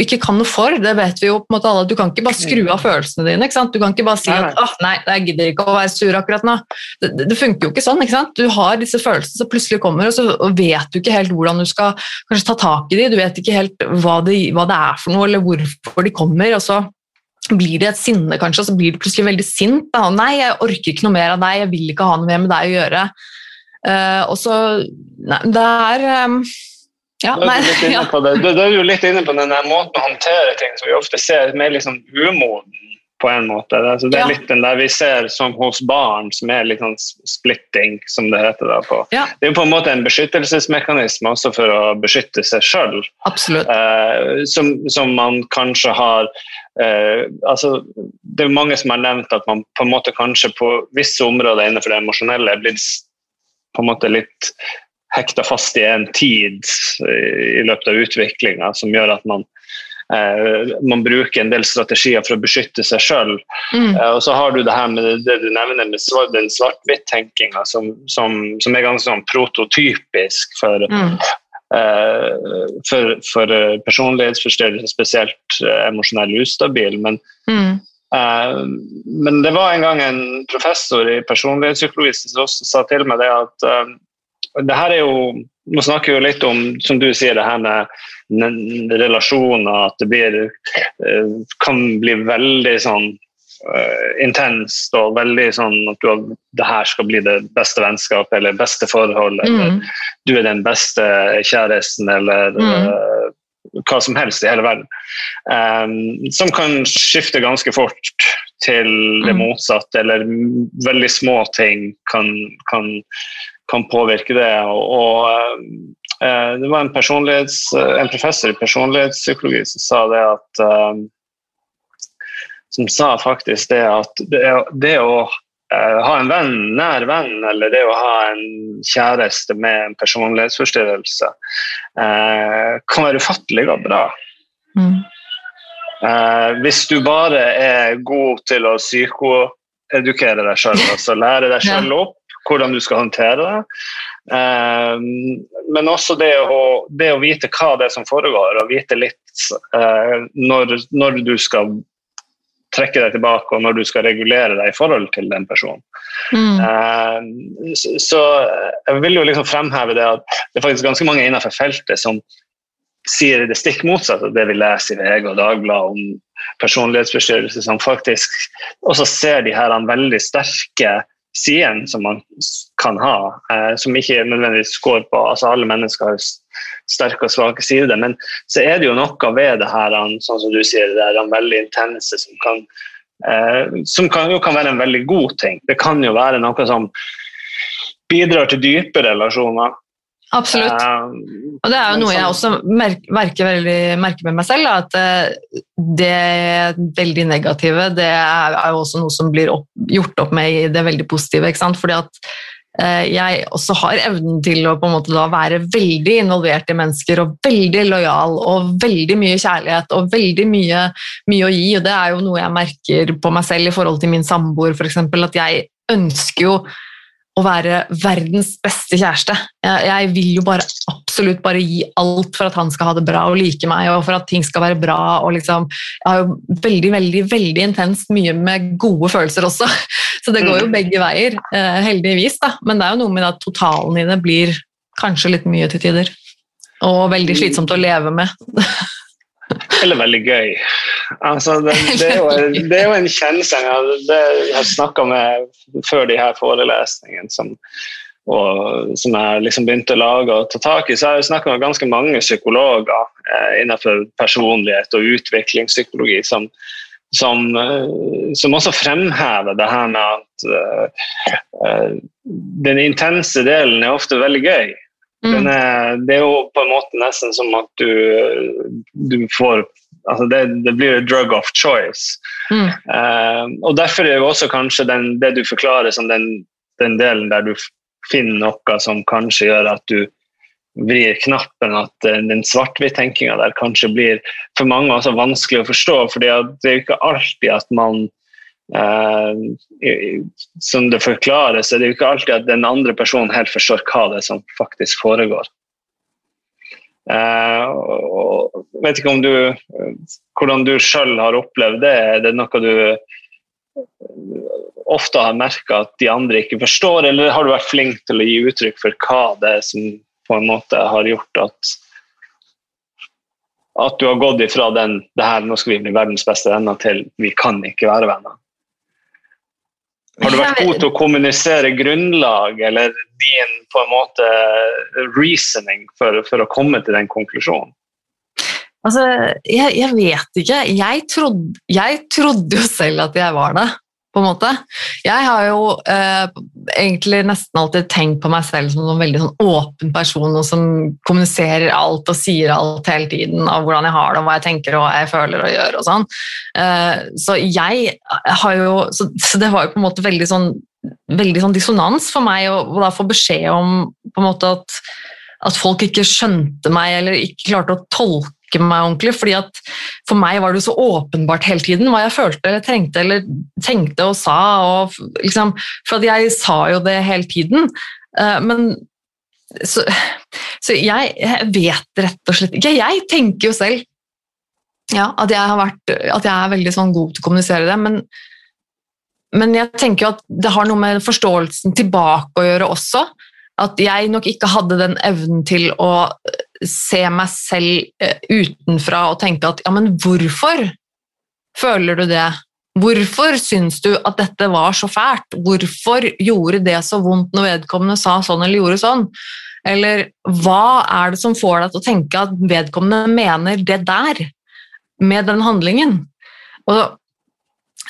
A: ikke kan noe for. Det vet vi jo på en måte alle. Du kan ikke bare skru av følelsene dine. Du kan ikke bare si at oh, nei, jeg gidder ikke å være sur akkurat nå. Det, det, det funker jo ikke sånn. ikke sant? Du har disse følelsene som plutselig kommer, og så vet du ikke helt hvordan du skal kanskje ta tak i dem. Du vet ikke helt hva det, hva det er for noe, eller hvorfor de kommer. og så blir det et sinne, kanskje, og så blir du plutselig veldig sint. Da. 'Nei, jeg orker ikke noe mer av deg, jeg vil ikke ha noe mer med deg å gjøre'. Uh, og så Nei, det er um, ja,
B: nei, ja. Da er du jo litt inne på den måten å håndtere ting som vi ofte ser mer liksom umoden på en måte. Altså, det er ja. litt den der vi ser som hos barn, som er litt sånn splitting, som det heter. da på. Ja. Det er jo på en måte en beskyttelsesmekanisme også for å beskytte seg sjøl. Eh, som, som, man kanskje har eh, altså, Det er mange som har nevnt at man på en måte kanskje på visse områder innenfor det emosjonelle er blitt på en måte litt hekta fast i en tid i løpet av utviklinga som gjør at man Eh, man bruker en del strategier for å beskytte seg sjøl. Mm. Eh, og så har du det her med det du nevner med den svart-hvitt-tenkinga, som, som, som, er ganske sånn prototypisk for, mm. uh, for, for personlighetsforstyrrelser, spesielt emosjonell ustabil. Men, mm. men det var en gang en professor i personlighetspsykologi som også sa til meg det at det her er jo Nå snakker vi litt om, som du sier, det her med relasjoner, at det blir, eh, kan bli veldig sånn uh, intenst og veldig sånn at du har, det her skal bli det beste vennskapet eller beste forhold, mm. du er den beste kjæresten, eller mm. uh, hva som helst i hele verden. Um, som kan skifte ganske fort til det mm. motsatte, eller veldig små ting kan, kan kan påvirke det. Og, og eh, det var en, en, professor i personlighetspsykologi som sa det at eh, Som sa faktisk det at det, det å eh, ha en venn, nær venn, eller det å ha en kjæreste med en personlighetsforstyrrelse, eh, kan være ufattelig og bra. Mm. Eh, hvis du bare er god til å psykoedukere deg sjøl, altså lære deg sjøl opp hvordan du skal håndtere det. Um, men også det å, det å, vite hva det er som foregår, og vite litt uh, når, når, du skal trekke deg tilbake, og når du skal regulere deg i forhold til den personen. Mm. Så, så, jeg vil jo liksom fremheve det at det er faktisk ganske mange innenfor feltet som sier det stikk motsatte av det vi leser i VG og Dagbladet om personlighetsforstyrrelser, som faktisk også ser de her veldig sterke sidene som man kan ha, eh, som ikke nødvendigvis går på altså Alle mennesker har sterke og svake sider, men så er det jo noe ved det her, sånn som du sier, det er veldig intense som kan eh, som kan, jo kan være en veldig god ting. Det kan jo være noe som bidrar til dype relasjoner.
A: Absolutt. Uh, og det er jo noe jeg også merker, veldig, merker med meg selv, at uh, det veldig negative det er, jo også noe som blir opp, gjort opp med i det veldig positive. ikke sant? Fordi at uh, jeg også har evnen til å på en måte da være veldig involvert i mennesker og veldig lojal og veldig mye kjærlighet og veldig mye, mye å gi. og Det er jo noe jeg merker på meg selv i forhold til min samboer, f.eks. At jeg ønsker jo å være verdens beste kjæreste. Jeg, jeg, vil jo bare absolutt bare gi alt for at han skal ha det bra og like meg, og for at ting skal være bra. og liksom, Jeg har jo veldig veldig, veldig intenst mye med gode følelser også, så det går jo mm. begge veier, eh, heldigvis. da. Men det er jo noe med at totalen i det blir kanskje litt mye til tider. Og veldig slitsomt å leve med.
B: Eller veldig gøy. Altså, det, det, er jo, det, er jo, en kjensel jeg har snakka med før de her forelesningene, som, og, som jeg liksom begynte å lage og ta tak i. Så jeg har snakka med ganske mange psykologer eh, innenfor personlighet og utviklingspsykologi som, som, eh, som, også fremhever det her med at uh, den intense delen er ofte veldig gøy. Mm. Er, det er jo på en måte nesten som at du, du får altså det, det, blir drug of choice. Mm. Uh, og Derfor er jo også kanskje den, det du forklarer som den, den, delen der du finner noe som kanskje gjør at du vrir knappen, at uh, den svart-hvitt-tenkinga der kanskje blir for mange også vanskelig å forstå. for det er jo ikke alltid at man Uh, som det forklares, er det jo ikke alltid at den andre personen helt forstår hva det er som faktisk foregår. Uh, og vet ikke om du, hvordan du sjøl har opplevd det. Er det noe du ofte har merka at de andre ikke forstår, eller har du vært flink til å gi uttrykk for hva det er som på en måte har gjort at at du har gått ifra den det her, nå skal vi bli verdens beste venner, til vi kan ikke være venner? Har du vært god til å kommunisere grunnlag eller din på en måte reasoning for, for å komme til den konklusjonen?
A: Altså, jeg, jeg vet ikke. Jeg trodde, jeg trodde jo selv at jeg var det på en måte. Jeg har jo eh, egentlig nesten alltid tenkt på meg selv som en veldig sånn åpen person og som kommuniserer alt og sier alt hele tiden av hvordan jeg har det, og hva jeg tenker og hva jeg føler og gjør og sånn. Eh, så jeg har jo så, så, det var jo på en måte veldig sånn, veldig sånn dissonans for meg å, da få beskjed om på en måte at at folk ikke skjønte meg eller ikke klarte å tolke uttrykke meg ordentlig. fordi at For meg var det jo så åpenbart hele tiden hva jeg følte eller trengte eller tenkte og sa. Og liksom, for at jeg sa jo det hele tiden. Eh, men så, så jeg, vet rett og slett ikke. Jeg tenker jo selv ja, at, jeg vært, at jeg er veldig sånn god til å kommunisere det, men, men jeg tenker jo at det har noe med forståelsen tilbake å gjøre også. At jeg nok ikke hadde den evnen til å se meg selv eh, utenfra og tenke at ja, men hvorfor føler du det? Hvorfor syns du at dette var så fælt? Hvorfor gjorde det så vondt når vedkommende sa sånn eller gjorde sånn? Eller hva er det som får deg til å tenke at vedkommende mener det der med den handlingen? Og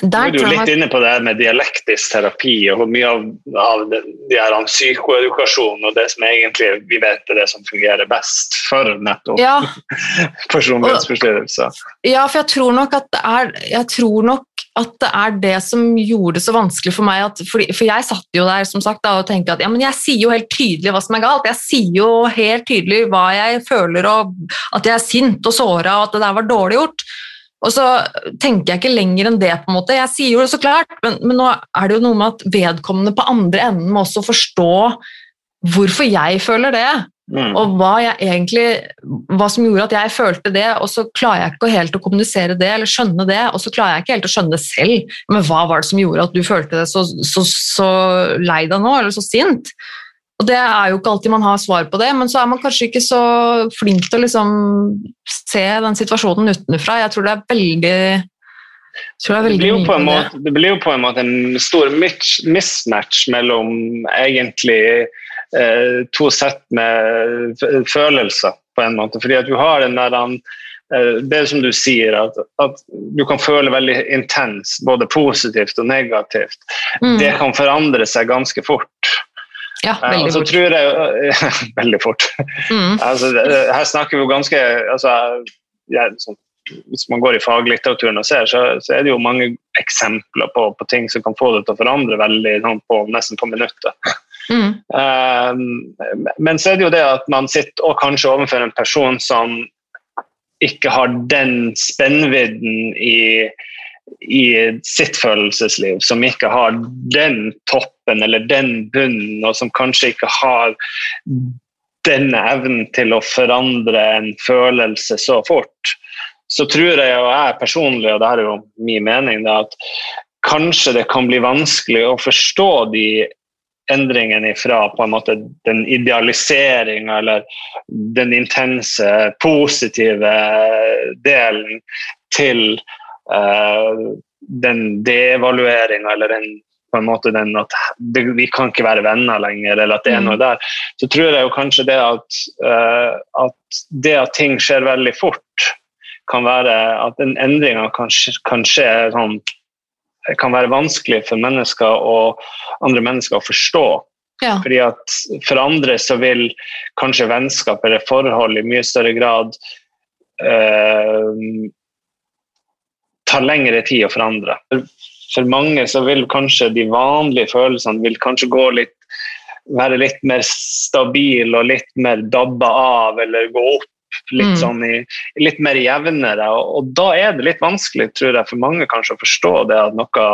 B: der, du er litt inne på det med dialektisk terapi og hvor mye av, av det, de her psykoedukasjon og det som egentlig vi vet er det som fungerer best for nettopp ja. personlighetsforstyrrelser.
A: Ja, for jeg tror er jeg tror nok at det er det som gjorde det så vanskelig for meg. At, for, for jeg satt jo der som sagt, da, og tenkte at ja, men jeg sier jo helt tydelig hva som er galt. Jeg sier jo helt tydelig hva jeg føler, og at jeg er sint og såra, og at det der var dårlig gjort. Og så tenker jeg ikke lenger enn det. på en måte. Jeg sier jo det så klart, men, men, nå er det jo noe med at vedkommende på andre enden må også forstå hvorfor jeg føler det. Mm. Og hva, egentlig, hva, som gjorde at jeg følte det, og så klarer jeg ikke helt å kommunisere det eller skjønne det, og så klarer jeg ikke helt å skjønne det selv. Men hva var det som gjorde at du følte deg så, så, så lei deg nå, eller så sint? Og Det er jo ikke alltid man har svar på det, men så er man kanskje ikke så flink til å liksom se den situasjonen utenfra. Jeg tror det er veldig
B: det, det, blir måte, det, blir jo på en måte en stor mismatch mellom egentlig eh, to sett med følelser, på en måte. Fordi at du har den der eh, det er som du sier, at, at, du kan føle veldig intens, både positivt og negativt. Mm. Det kan forandre seg ganske fort.
A: Ja, eh, veldig
B: fort. Tror jeg, veldig fort. Mm. altså, her snakker vi jo ganske altså, jeg, sånn, Hvis man går i faglitteraturen og ser, så, så, er det jo mange eksempler på, på, ting som kan få det til å forandre veldig sånn, på, nesten på minuttet. Mm. Um, men så er det jo det at man sitter og kanskje overfor en person som ikke har den spennvidden i i sitt følelsesliv, som ikke har den toppen eller den bunnen, og som kanskje ikke har denne evnen til å forandre en følelse så fort, så tror jeg, og jeg personlig, og det er jo min mening, at kanskje det kan bli vanskelig å forstå de endringene fra på en måte den idealiseringa eller den intense, positive delen til uh, den devalueringa eller den på en måte den at det, vi kan ikke være venner lenger, eller at det er noe mm. der, så tror jeg jo kanskje det at, uh, at det at ting skjer veldig fort, kan være at den endringa kan, kan, skje sånn kan være vanskelig for mennesker og andre mennesker å forstå. Ja. Fordi at For andre så vil kanskje vennskap eller forhold i mye større grad uh, tar lengre tid å forandre. For mange så vil kanskje de vanlige følelsene vil kanskje gå litt være litt mer stabil og litt mer dabba av eller gå opp litt mm. sånn i, litt mer jevnere. Og, og, da er det litt vanskelig, tror jeg, for mange kanskje å forstå det at noe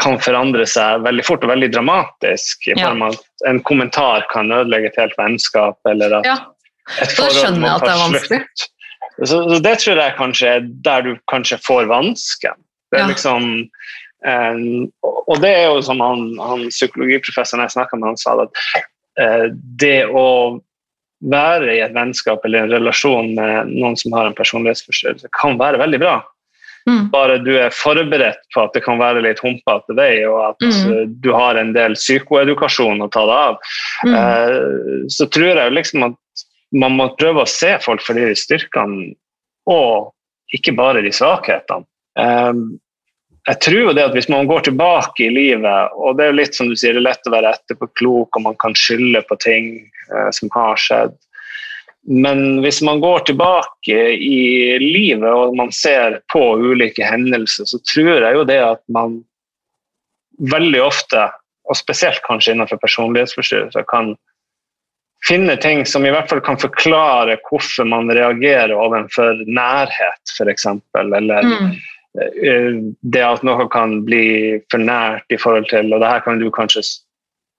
B: kan forandre seg veldig fort og veldig dramatisk. i form av at En kommentar kan ødelegge et helt vennskap. eller at
A: ja. et forhold må ta slutt.
B: Så, så, Det tror jeg kanskje er der du kanskje får vansken. Det er ja. liksom um, Og det er jo som han, han psykologiprofessoren jeg snakka med, han sa at uh, det å være i et vennskap eller en relasjon med noen som har en personlighetsforstyrrelse, kan være veldig bra. Mm. Bare du er forberedt på at det kan være litt humpete vei, og at mm. du har en del psykoedukasjon å ta deg av, mm. uh, så tror jeg liksom at man må prøve å se folk for de styrkene, og ikke bare de svakhetene. Um, jeg tror jo det at hvis man går tilbake i livet, og det er jo litt som du sier, det er lett å være etterpåklok, og man kan skylde på ting uh, som har skjedd. Men hvis man går tilbake i livet og man ser på ulike hendelser, så tror jeg jo det at man veldig ofte, og spesielt kanskje innenfor personlighetsforstyrrelser, kan finne ting som i hvert fall kan forklare hvorfor man reagerer overfor nærhet, f.eks. Eller mm. Det at noe kan bli for nært i forhold til Og det her kan du kanskje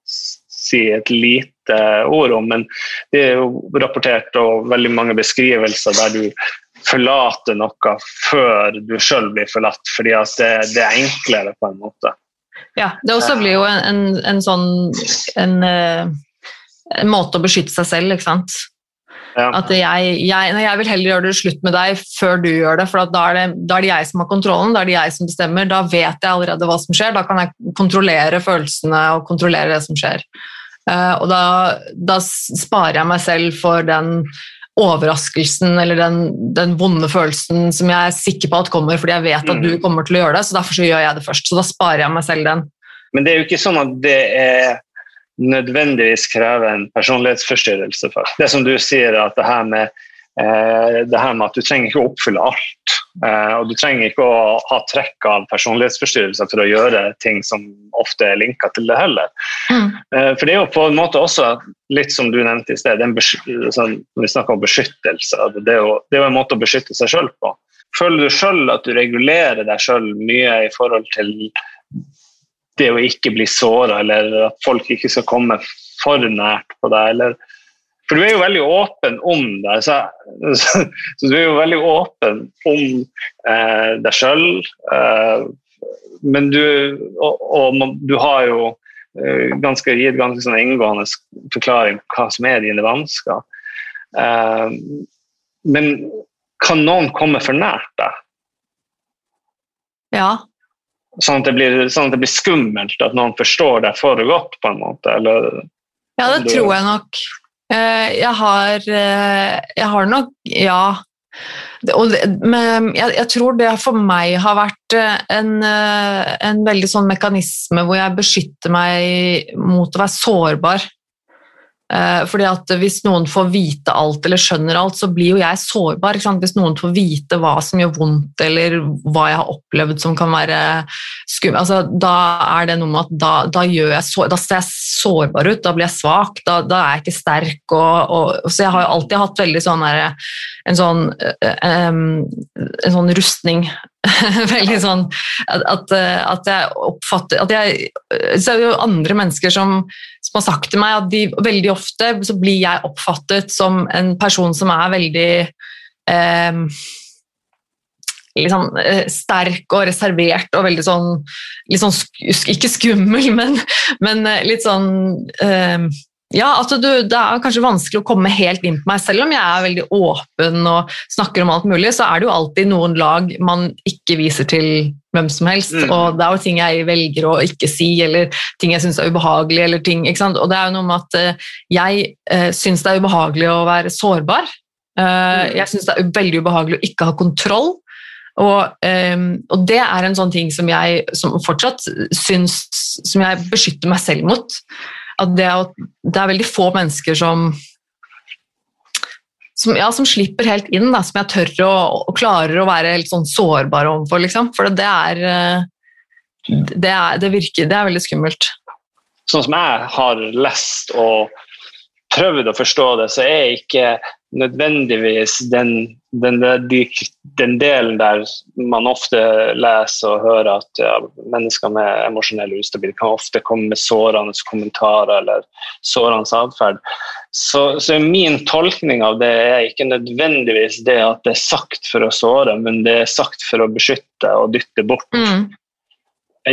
B: si et lite ord om, men det er jo rapportert og veldig mange beskrivelser der du forlater noe før du sjøl blir forlatt, fordi at det, det, er enklere på en måte.
A: Ja, det også blir jo en, en, en sånn en, eh, en, måte å beskytte seg selv, ikke sant. Ja. At jeg, jeg, jeg, vil heller gjøre det slutt med deg før du gjør det, for da er det, da er det jeg som har kontrollen, da er det jeg som bestemmer. Da vet jeg allerede hva som skjer, da kan jeg kontrollere følelsene og kontrollere det som skjer. Uh, og da, da, sparer jeg meg selv for den overraskelsen eller den, den, vonde følelsen som jeg er sikker på at kommer fordi jeg vet at du mm. kommer til å gjøre det, så derfor så gjør jeg det først. Så da sparer jeg meg selv den.
B: Men det er jo ikke sånn at det er nødvendigvis krever en personlighetsforstyrrelse. For. Det som du sier, at det her med, eh, det her med at du trenger ikke å oppfylle alt. Eh, og du trenger ikke å ha trekk av personlighetsforstyrrelser for å gjøre ting som ofte er linka til det heller. Mm. Eh, for det er jo på en måte også litt som du nevnte i sted, sånn, vi snakker om beskyttelse. Det er, jo, det er jo en måte å beskytte seg sjøl på. Føler du sjøl at du regulerer deg sjøl mye i forhold til det å ikke bli såra, eller at folk ikke skal komme for nært på deg. Eller, for du er jo veldig åpen om det. Så, så, så du er jo veldig åpen om eh, deg sjøl. Eh, men du og, og, du har jo eh, ganske, gitt ganske sånn inngående forklaring på hva som er dine vansker. Eh, men kan noen komme for nært deg?
A: Ja,
B: Sånn at, blir, sånn at, det blir, skummelt at noen forstår deg for godt, på en måte? Eller,
A: ja, det tror jeg nok. Eh, jeg har, eh, jeg har nok Ja. Men jeg, jeg, tror det for meg har vært eh, en, en veldig sånn mekanisme hvor jeg beskytter meg mot å være sårbar. Eh, fordi at Hvis noen får vite alt eller skjønner alt, så blir jo jeg sårbar. Hvis noen får vite hva som gjør vondt, eller hva jeg har opplevd som kan være skummelt, altså, da er det noe med at da, da, jeg så, da, ser jeg sårbar ut, da blir jeg svak, da, da er jeg ikke sterk. Og, og, så jeg har jo alltid hatt veldig sånn der, en sånn, um, en sånn rustning veldig sånn at, at, jeg oppfatter at jeg, Så er det jo andre mennesker som, som, har sagt til meg at de, veldig ofte så blir jeg oppfattet som en person som er veldig eh, liksom, sterk og reservert og veldig sånn, litt sånn Ikke skummel, men, men eh, litt sånn eh, ja, altså du, Det er kanskje vanskelig å komme helt inn på meg. Selv om jeg er veldig åpen og snakker om alt mulig, så er det jo alltid noen lag man ikke viser til hvem som helst. Mm. Og det er jo ting jeg velger å ikke si, eller ting jeg syns er ubehagelig. eller ting, ikke sant? Og det er jo noe med at uh, jeg uh, syns det er ubehagelig å være sårbar. Uh, jeg syns det er veldig ubehagelig å ikke ha kontroll. Og, og, det er en sånn ting som jeg som fortsatt syns Som jeg beskytter meg selv mot at det, det, er veldig få mennesker som som, ja, som slipper helt inn, da, som jeg tør å, og klarer å være helt sånn sårbar overfor. Liksom. For det er, eh, det, er, det, virker, det er veldig skummelt.
B: Sånn som jeg har lest og prøvd å forstå det, så er ikke nødvendigvis den, den, de, den, delen der man ofte leser og hører at ja, mennesker med emosjonell ustabilitet kan ofte komme med sårende kommentarer eller sårende atferd. Så, så, min tolkning av det er ikke nødvendigvis det at det er sagt for å såre, men det er sagt for å beskytte og dytte bort. Mm.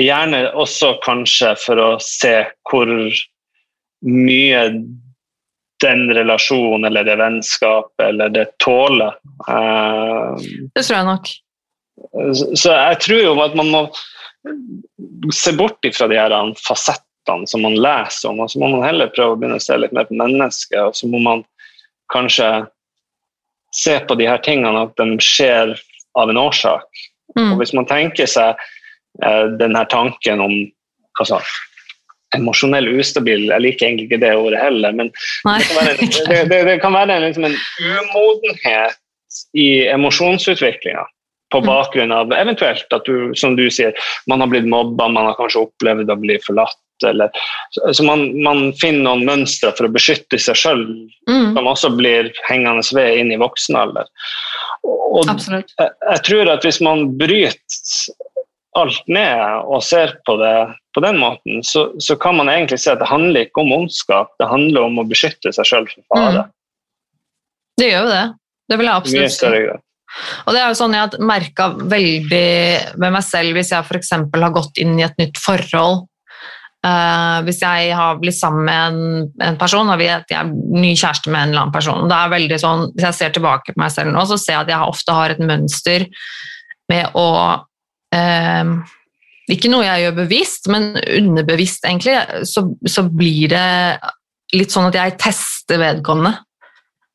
B: Gjerne også kanskje for å se hvor mye den relasjonen eller det vennskapet eller det tåler. Uh,
A: det tror jeg nok.
B: Så jeg tror jo at man må se bort ifra de her fasettene som man leser om, og så må man heller prøve å begynne å se litt mer på mennesket, og så må man kanskje se på de her tingene at de skjer av en årsak. Mm. Og hvis man tenker seg den her tanken om altså, emosjonell ustabil Jeg liker egentlig ikke det ordet heller, men det kan være, det, det, det kan være liksom en umodenhet i emosjonsutviklinga på mm. bakgrunn av eventuelt at du, som du sier, man har blitt mobba, man har kanskje opplevd å bli forlatt. Eller, så man, man, finner noen mønstre for å beskytte seg sjøl, mm. som også blir hengende ved inn i voksen alder. Og jeg, jeg, tror at hvis man bryter alt ned og ser på det på den måten, så, så, kan man egentlig se at det handler ikke om ondskap, det handler om å beskytte seg sjøl for fare. Mm.
A: Det gjør jo det. Det vil jeg absolutt si. Og det er jo sånn jeg har merka veldig med meg selv hvis jeg f.eks. har gått inn i et nytt forhold. Uh, hvis jeg har blitt sammen med en, en person og jeg er ny kjæreste med en eller annen person det er veldig sånn, Hvis jeg ser tilbake på meg selv nå, så ser jeg at jeg ofte har et mønster med å uh, Ikke noe jeg gjør bevisst, men underbevisst, egentlig, så, så blir det litt sånn at jeg tester vedkommende.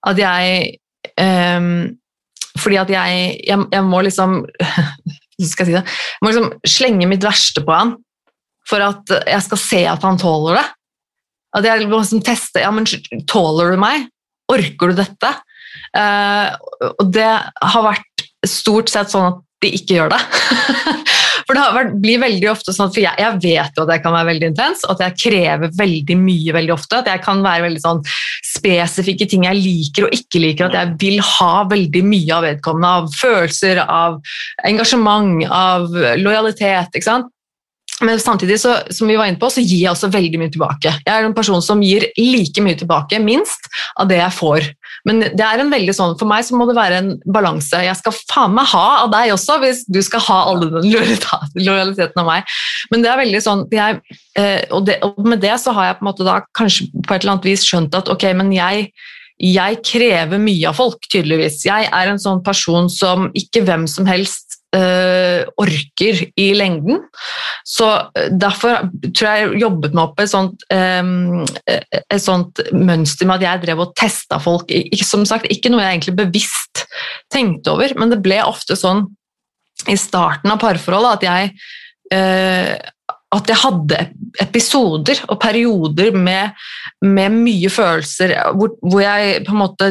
A: At jeg eh, fordi at jeg, jeg, jeg må liksom skal jeg si det? Jeg må liksom slenge mitt verste på han for at jeg skal se at han tåler det. At jeg må liksom teste ja, men Tåler du meg? Orker du dette? Uh, og det har vært stort sett sånn at de ikke gjør det. For det blir veldig ofte sånn for jeg, jeg, vet jo at jeg kan være veldig intens, at jeg krever veldig mye veldig ofte. At jeg kan være veldig sånn spesifikke ting jeg liker og ikke liker. At jeg vil ha veldig mye av vedkommende. Av følelser, av engasjement, av lojalitet. ikke sant? Men samtidig så, som vi var inne på, så gir jeg også veldig mye tilbake. Jeg er en person som gir like mye tilbake, minst, av det jeg får. Men det er en veldig sånn, for meg så må det være en balanse. Jeg skal faen meg ha av deg også, hvis du skal ha all den lojaliteten av meg. Men det er veldig sånn, jeg, eh, og, det, og, med det så har jeg på en måte da kanskje på et eller annet vis skjønt at ok, men jeg jeg krever mye av folk, tydeligvis. Jeg er en sånn person som ikke hvem som helst orker i lengden. Så eh, derfor tror jeg jeg jobbet meg opp et sånt, um, et sånt mønster med at jeg drev og testa folk. Som sagt, ikke noe jeg egentlig bevisst tenkte over, men det ble ofte sånn i starten av parforholdet at jeg at jeg hadde episoder og perioder med, med mye følelser hvor, hvor, jeg på en måte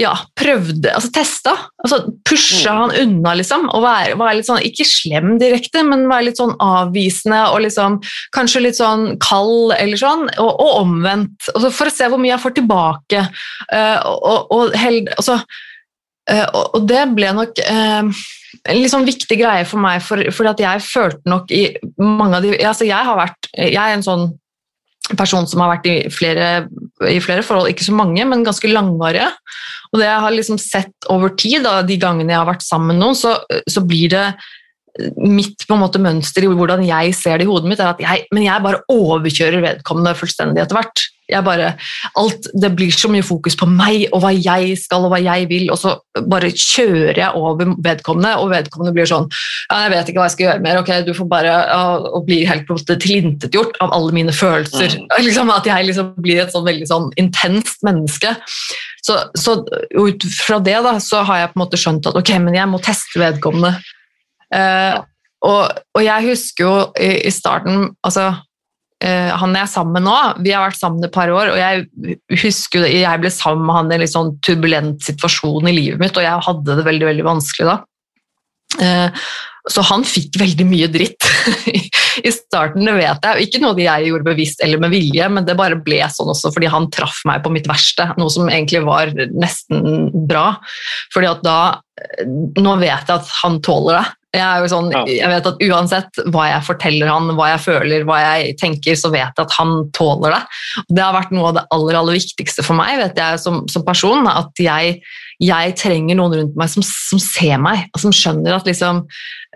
A: ja, prøvde, altså testa. Altså pusha mm. han unna, liksom. Og være, være, litt sånn, ikke slem direkte, men være litt sånn avvisende og liksom kanskje litt sånn kald eller sånn, og, og omvendt. Altså for å se hvor mye jeg får tilbake. Uh, og, og, held, altså, uh, og, det ble nok uh, en litt sånn viktig greie for meg, for, fordi at jeg følte nok i mange av de altså Jeg har vært, jeg er en sånn person som har vært i flere, i flere, forhold, ikke så mange, men ganske langvarige. Og det jeg har liksom sett over tid, da, de gangene jeg har vært sammen med noen, så, så blir det mitt på en måte mønster i hvordan jeg ser det i hodet mitt, er at jeg, men jeg bare overkjører vedkommende fullstendig etter hvert. Jeg bare, alt, Det blir så mye fokus på meg og hva jeg skal og hva jeg vil, og så bare kjører jeg over vedkommende, og vedkommende blir sånn ja, 'Jeg vet ikke hva jeg skal gjøre mer. ok, Du får bare å, bli helt tilintetgjort av alle mine følelser. Mm. Liksom, at jeg liksom blir et sånn veldig sånn intenst menneske. Så, så ut fra det da, så har jeg på en måte skjønt at ok, men jeg må teste vedkommende. Uh, og, og, jeg husker jo i, i starten altså, Han jeg er sammen med nå, vi har vært sammen et par år, og jeg husker jeg ble sammen med han i en litt sånn turbulent situasjon i livet mitt, og jeg hadde det veldig, veldig vanskelig da. Uh, så han fikk veldig mye dritt i starten, det vet jeg. Ikke noe jeg gjorde bevisst eller med vilje, men det bare ble sånn også fordi han traff meg på mitt verste, noe som egentlig var nesten bra. Fordi at da nå vet jeg at han tåler det. Jeg, sånn, ja. jeg, vet at Uansett hva jeg forteller han, hva jeg føler, hva jeg tenker, så vet jeg at han tåler det. Det har vært noe av det aller, aller viktigste for meg vet jeg, som, som person. At jeg, jeg, trenger noen rundt meg som, som ser meg, og som skjønner, at, liksom,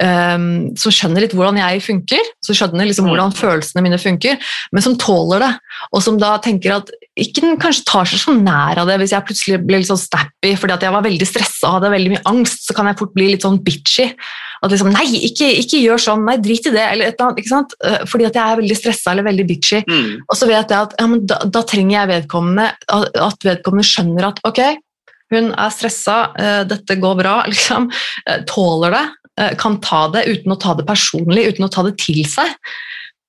A: um, som skjønner litt hvordan jeg funker. Som skjønner liksom, hvordan følelsene mine funker, men som tåler det. Og som da tenker at ikke den kanskje tar seg så nær av det hvis jeg plutselig blir litt sånn snappy fordi at jeg var veldig stressa og hadde veldig mye angst, så kan jeg fort bli litt sånn bitchy. At liksom, Nei, ikke, ikke, gjør sånn, nei, drit i det. eller et eller annet, ikke sant? Eh, fordi at jeg er veldig stressa eller veldig bitchy. Mm. Og så vet jeg at ja, da, da, trenger jeg vedkommende at vedkommende skjønner at ok, hun er stressa, uh, dette går bra, liksom. Uh, tåler det, kan ta det uten å ta det personlig, uten å ta det til seg.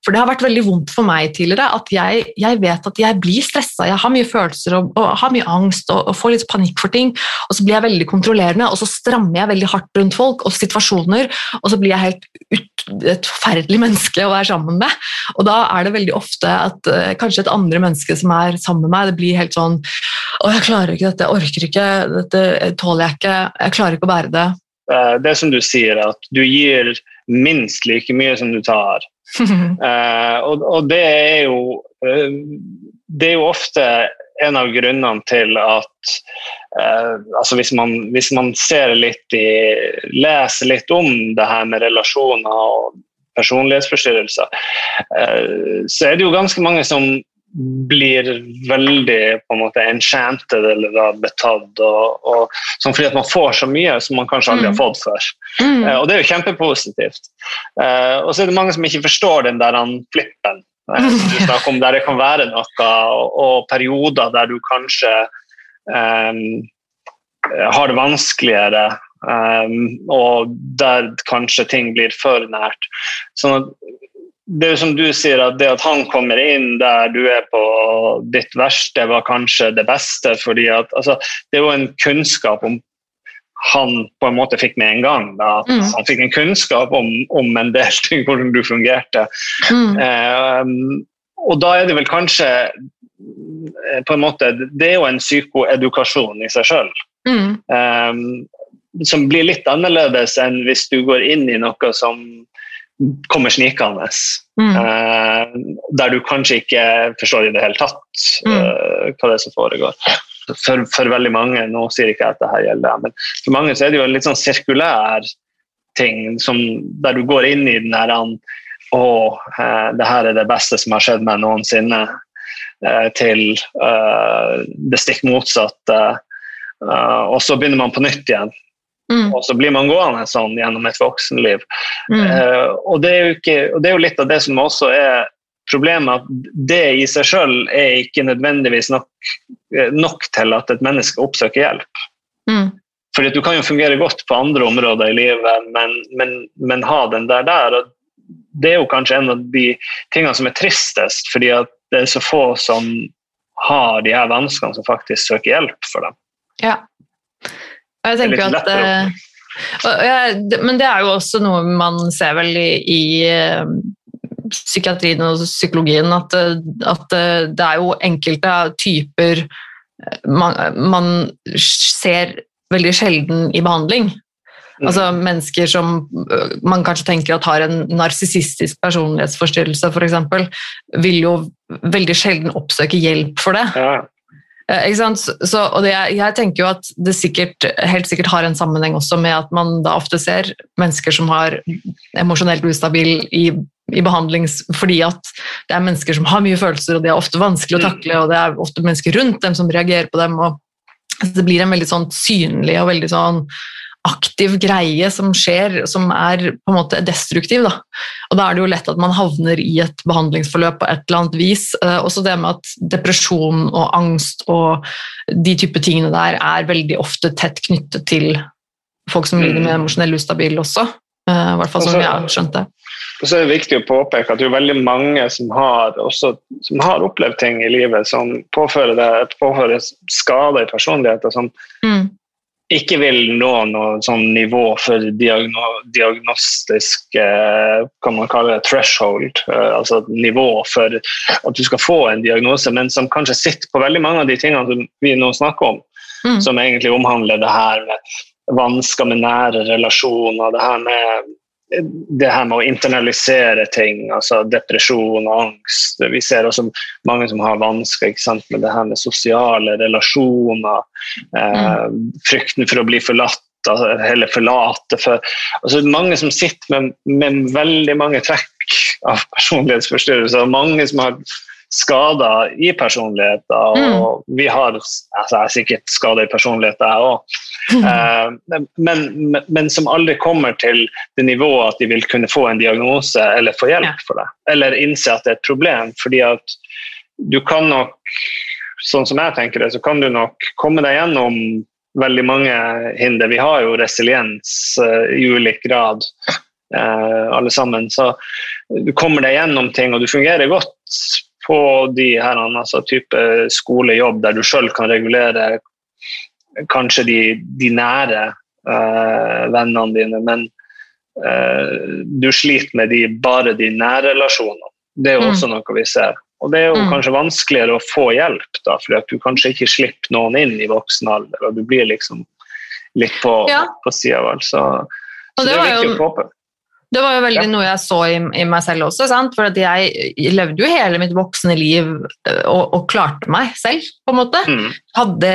A: For det har vært veldig vondt for meg tidligere at jeg, jeg vet at jeg blir stressa. Jeg har mye følelser og, og har mye angst og, og, får litt panikk for ting. Og så blir jeg veldig kontrollerende, og så strammer jeg veldig hardt rundt folk og situasjoner, og så blir jeg helt ut, et forferdelig menneske å være sammen med. Og da er det veldig ofte at uh, kanskje et andre menneske som er sammen med meg, det blir helt sånn Å, jeg klarer ikke dette, jeg orker ikke, dette tåler jeg ikke, jeg klarer ikke å bære det.
B: Eh, det som du sier, at du gir minst like mye som du tar uh, og, og, det er jo uh, Det er jo ofte en av grunnene til at uh, altså hvis man, hvis man ser litt i leser litt om det her med relasjoner og personlighetsforstyrrelser, så er det jo ganske mange som blir veldig på en måte enchanted eller da, betatt. Og, og, sånn fordi at man får så mye som man kanskje aldri har mm. fått før. Mm. Uh, og det er jo kjempepositivt. Uh, og så er det mange som ikke forstår den der flippen. Uh, du snakker om Der det kan være noe, og, og perioder der du kanskje um, har det vanskeligere. Um, og der kanskje ting blir for nært. Sånn at det er som du sier, at det at han kommer inn der du er på ditt verste, var kanskje det beste. fordi at altså, Det er jo en kunnskap om han på en måte fikk med en gang. Da, mm. Han fikk en kunnskap om, om, en del ting, hvordan du fungerte. Mm. Eh, og da er det vel kanskje eh, på en måte, Det er jo en psykoedukasjon i seg sjøl. Mm. Eh, som blir litt annerledes enn hvis du går inn i noe som kommer snikende. Mm. Uh, der du kanskje ikke forstår i det hele tatt uh, hva det er som foregår. For, for, veldig mange, nå sier ikke jeg at dette gjelder men for mange så er det jo en litt sånn sirkulær ting som, der du går inn i den der å, uh, det her er det beste som har skjedd meg noensinne, til det stikk motsatte. og så begynner man på nytt igjen. Mm. Og så blir man gående sånn gjennom et voksenliv. Mm. Uh, og, det ikke, og, det er jo litt av det som også er problemet, at det i seg sjøl er ikke nødvendigvis nok, eh, nok, til at et menneske oppsøker hjelp. Mm. Fordi Du kan jo fungere godt på andre områder i livet, men, men, men, ha den der der. og Det er jo kanskje en av de tingene som er tristest, fordi at det er så få som har de her vanskene som faktisk søker hjelp for dem.
A: Ja, jeg tenker at uh, Men det er jo også noe man ser vel i, i uh, psykiatrien og psykologien, at, at, det er jo enkelte typer man, man ser veldig sjelden i behandling. Mm. Altså Mennesker som man kanskje tenker at har en narsissistisk personlighetsforstyrrelse, f.eks., vil jo veldig sjelden oppsøke hjelp for det. Ja. Eh, så, og det, jeg tenker jo at det sikkert, helt sikkert har en sammenheng også med at man da ofte ser mennesker som har emosjonelt ustabil i, i behandlings... Fordi at det er mennesker som har mye følelser, og de er ofte vanskelig å mm. takle, og det er ofte mennesker rundt dem som reagerer på dem. og Det blir en veldig sånn synlig og veldig sånn aktiv greie som skjer, som er på en måte destruktiv. Da. Og da er det jo lett at man havner i et behandlingsforløp på et eller annet vis. Eh, også det med at depresjon og angst og de type tingene der er veldig ofte tett knyttet til folk som lider med mm. emosjonell ustabil også. Eh, I hvert fall som jeg har skjønt det.
B: Og så er det viktig å påpeke at det er veldig mange som har, også, som har opplevd ting i livet som påfører, det, påfører skade i personligheten som mm ikke vil nå noe sånn nivå for diagno diagnostisk eh, kan man kalle det threshold, eh, altså nivå for at du skal få en diagnose, men som kanskje sitter på veldig mange av de tingene som vi nå snakker om, mm. som egentlig omhandler det her med vansker med nære relasjoner. Det her med det her med å internalisere ting, altså depresjon og angst. Vi ser også mange som har vansker med det her med sosiale relasjoner. Eh, mm. frykten for å bli forlatt eller forlate. For, altså mange som sitter med, med veldig mange trekk av personlighetsforstyrrelser. Mange som har skader i personligheter. Og mm. vi har altså jeg har sikkert skader i personligheter, jeg òg. Eh, men, men, som aldri kommer til det nivået at de vil kunne få en diagnose eller få hjelp for det. Eller innse at det er et problem. fordi at du kan nok, sånn som jeg tenker det, så kan du nok komme deg gjennom veldig mange hinder. Vi har jo resiliens uh, i ulik grad, uh, alle sammen. Så du kommer deg gjennom ting, og du fungerer godt på de her, altså type skolejobb der du sjøl kan regulere kanskje de, de nære uh, vennene dine, men uh, du sliter med de, bare de nære relasjonene. Det er jo mm. også noe vi ser. Og det er jo mm. kanskje vanskeligere å få hjelp, da, fordi at du kanskje ikke slipper noen inn i voksen alder, og du blir liksom litt på, ja. på sida. Så, så det, det er viktig jo... å håpe.
A: Det var jo veldig ja. noe jeg så i, i, meg selv også. Sant? For jeg, levde jo hele mitt voksne liv øh, og, og klarte meg selv, på en måte. Mm. Hadde,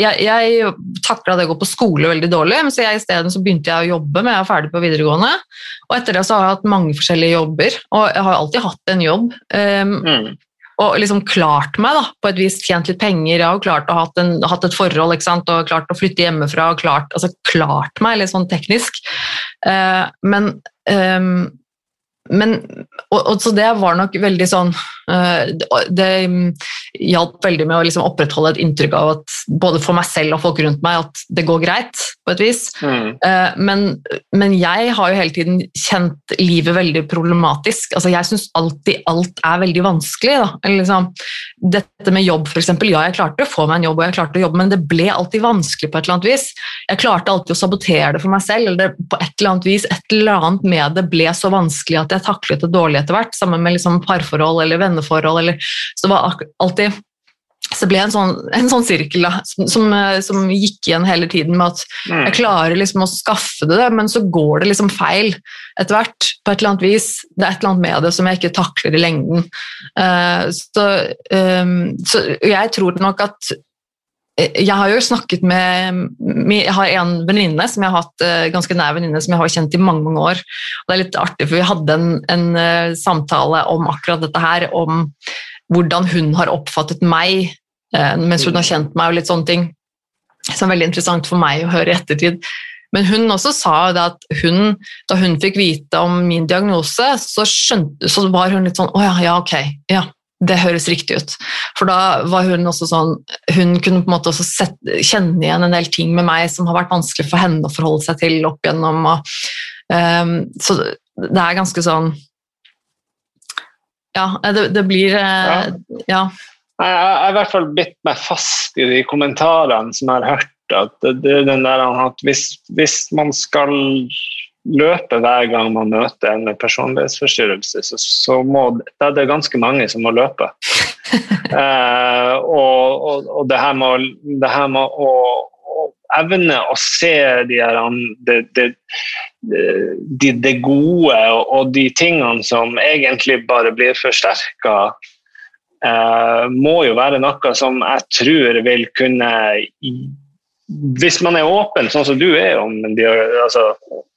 A: jeg jeg takla det å gå på skole veldig dårlig, men så jeg isteden begynte jeg å jobbe med jeg var ferdig på videregående. Og etter det så har jeg hatt mange forskjellige jobber, og jeg har alltid hatt en jobb. Um, mm og liksom klart meg, da, på et vis tjent litt penger. Jeg har klart å ha hatt, hatt, et forhold ikke sant? og klart å flytte hjemmefra. og klart, altså klart meg litt sånn teknisk. Uh, men um, men, og, og, så det var nok veldig sånn uh, Det hjalp veldig med å liksom opprettholde et inntrykk av at både for meg selv og folk rundt meg at det går greit, på et vis. Mm. Uh, men, men, jeg har jo hele tiden kjent livet veldig problematisk. Altså, jeg syns alltid alt er veldig vanskelig. Liksom, dette med jobb, f.eks. Ja, jeg klarte å få meg en jobb, og jeg klarte å jobbe, men det ble alltid vanskelig på et eller annet vis. Jeg klarte alltid å sabotere det for meg selv, eller det, på et eller annet vis, et eller annet med det ble så vanskelig at jeg taklet det dårlig etter hvert, sammen med liksom parforhold eller venneforhold. Eller, så det var alltid så ble det en sånn, en sånn sirkel da, som, som, gikk igjen hele tiden med at mm. jeg klarer liksom å skaffe det, men så går det liksom feil etter hvert. på et eller annet vis. Det er et eller annet med det som jeg ikke takler i lengden. Uh, så, um, så, jeg tror nok at jeg har jo snakket med Jeg har en venninne som jeg har hatt eh, ganske nær venninne som jeg har kjent i mange mange år. Og det er litt artig, for Vi hadde en, en uh, samtale om akkurat dette her, om hvordan hun har oppfattet meg mens hun har kjent meg, og litt sånne ting. Som er veldig interessant for meg å høre i ettertid. Men hun også sa at hun, da hun fikk vite om min diagnose, så, skjønte, så var hun litt sånn Å ja, ja, ok. Ja, det høres riktig ut. For da var hun også sånn Hun kunne på en måte også sett, kjenne igjen en del ting med meg som har vært vanskelig for henne å forholde seg til opp igjennom. Og, um, så det er ganske sånn Ja, det, det blir uh, ja.
B: Jeg har i hvert fall bitt meg fast i de kommentarene som jeg har hørt. at det, det den der at hvis, hvis man skal løpe hver gang man møter en med personlighetsforstyrrelse, så, så må, da er det ganske mange som må løpe. eh, og, og, og, det her med, å, evne å se de her, det, de, de, de gode og, og, de tingene som egentlig bare blir forsterka, eh, må jo være noe som jeg tror vil kunne Hvis man er åpen, sånn som du er om altså,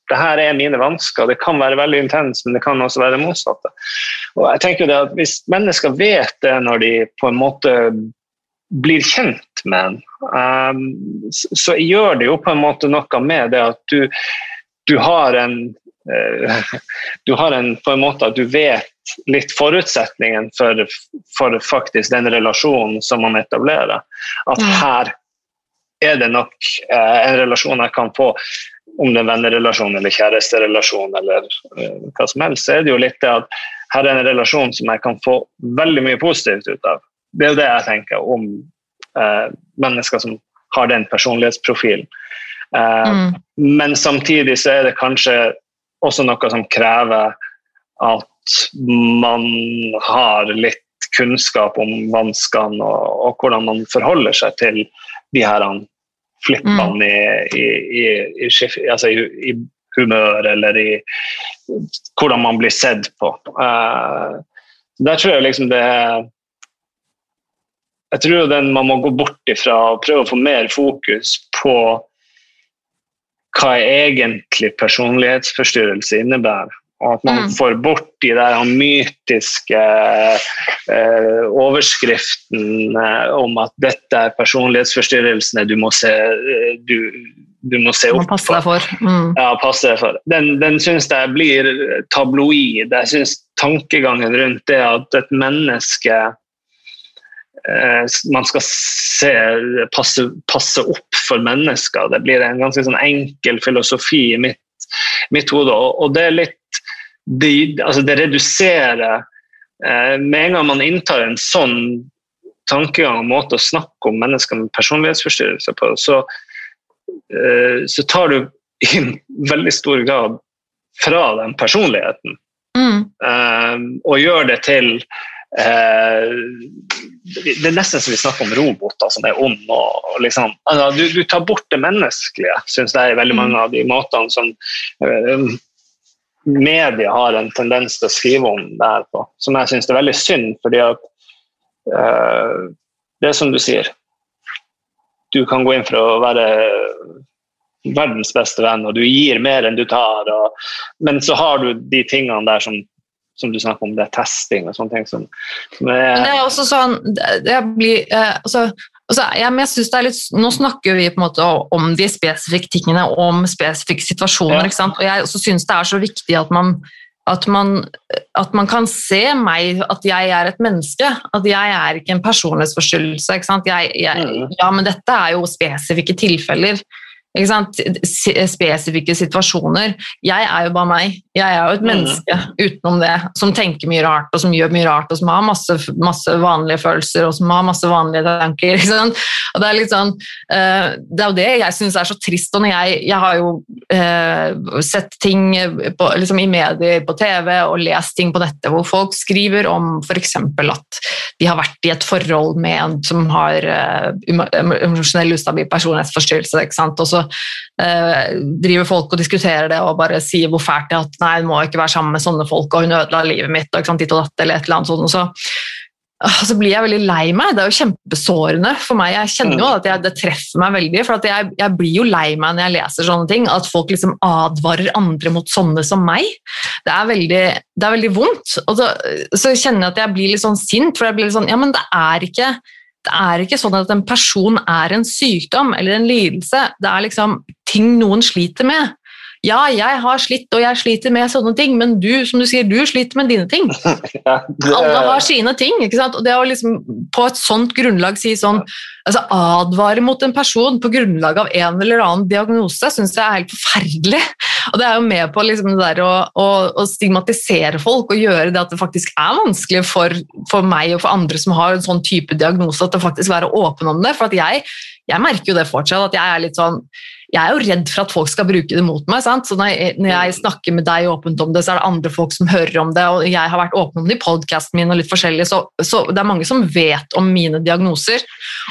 B: det her er mine vansker. Det kan være veldig intenst, men det kan også være det motsatte. Og jeg tenker det at Hvis mennesker vet det når de på en måte blir kjent med en, um, så gjør det jo på en måte noe med det at du, du har en uh, du har en, på en måte at du vet litt forutsetningen for, for faktisk den relasjonen som man etablerer. At her er det nok uh, en relasjon jeg kan få om det er vennerelasjon eller kjæresterelasjon eller uh, hva som helst, så er det jo litt det at her er en relasjon som jeg kan få veldig mye positivt ut av. Det er jo det jeg tenker om uh, mennesker som har den personlighetsprofilen. Uh, mm. Men samtidig så er det kanskje også noe som krever at man har litt kunnskap om vanskene og, og hvordan man forholder seg til de her flippene mm. i, i, i, altså i, humør eller i hvordan man blir sett på. Uh, der tror jeg liksom det Jeg tror den man må gå bort ifra og prøve å få mer fokus på hva egentlig personlighetsforstyrrelse innebærer. Og at man får bort de der mytiske eh, overskriftene om at dette er personlighetsforstyrrelsene du må se, eh, du, du må se opp
A: må Passe deg for. Mm.
B: Ja, passe deg for. Den, den syns jeg blir tabloid. Jeg syns tankegangen rundt det at et menneske eh, man skal se, passe, passe, opp for mennesker. Det blir en ganske sånn enkel filosofi i mitt, mitt hode. Og, og det er litt det, altså det reduserer eh, Med en gang man inntar en sånn tankegang og måte å snakke om mennesker med personlighetsforstyrrelser på, så, eh, så tar du i veldig stor grad fra den personligheten. Mm. Eh, og gjør det til eh, Det er nesten som vi snakker om roboter som er onde. Og, liksom, altså, du, du, tar bort det menneskelige, syns jeg, i veldig mange av de måtene som eh, media har en tendens til å skrive om det her på, som jeg syns er veldig synd. fordi at uh, det er som du sier, du kan gå inn for å være verdens beste venn, og du gir mer enn du tar. Og, men så har du de tingene der som, som du snakker om, det er testing og sånne ting. Som, som er,
A: men det er også sånn det blir, eh, altså, Det er litt, nå snakker vi på en måte om de spesifikke tingene, om spesifikke situasjoner. Ja. Og jeg synes det er så viktig at man, at, man, at man, kan se meg, at jeg er et menneske. At jeg er ikke en personlighetsforstyrrelse. Mm. ja, men dette er jo spesifikke tilfeller spesifikke situasjoner. Jeg er jo bare meg. Jeg er jo et mm. menneske utenom det, som tenker mye rart og som gjør mye rart, og som har masse, masse vanlige følelser og som har masse vanlige tanker. Og det er litt sånn, uh, det er jo det jeg syns er så trist. og jeg, jeg har jo uh, sett ting på, liksom i medier, på TV og lest ting på nettet hvor folk skriver om f.eks. at de har vært i et forhold med en som har uh, emosjonell ustabil personlighetsforstyrrelse. Og så eh, driver folk og diskuterer det og bare sier hvor fælt det er at nei, hun må ikke være sammen med sånne folk, og hun ødela livet mitt, og, sant, ditt og datt, eller et eller annet sånt. Og så, ah, så blir jeg veldig lei meg. Det er jo kjempesårende for meg. Jeg kjenner jo at jeg, det treffer meg veldig. For jeg, jeg, blir jo lei meg når jeg leser sånne ting. At folk liksom advarer andre mot sånne som meg. Det er veldig, det er veldig vondt. Og så, så, kjenner jeg at jeg blir litt sånn sint, for jeg blir litt sånn Ja, men det er ikke det er ikke sånn at en person er en sykdom eller en lidelse. Det er liksom ting noen sliter med. Ja, jeg har slitt, og jeg sliter med sånne ting, men du som du sier, du sliter med dine ting. Ja, det... Alle har sine ting. ikke sant? Og det å liksom på et sånt grunnlag si sånn altså Advare mot en person på grunnlag av en eller annen diagnose syns jeg er helt forferdelig. Og det er jo med på liksom det der å, å, å, stigmatisere folk og gjøre det at det faktisk er vanskelig for, for, meg og for andre som har en sånn type diagnose, at det faktisk være åpen om det. For jeg, jeg merker jo det fortsatt, at jeg er litt sånn jeg er jo redd for at folk skal bruke det mot meg. Sant? Så når jeg, når jeg, snakker med deg åpent om det, så er det andre folk som hører om det. og Jeg har vært åpen om det i podkasten min, og litt forskjellig, så, så, det er mange som vet om mine diagnoser.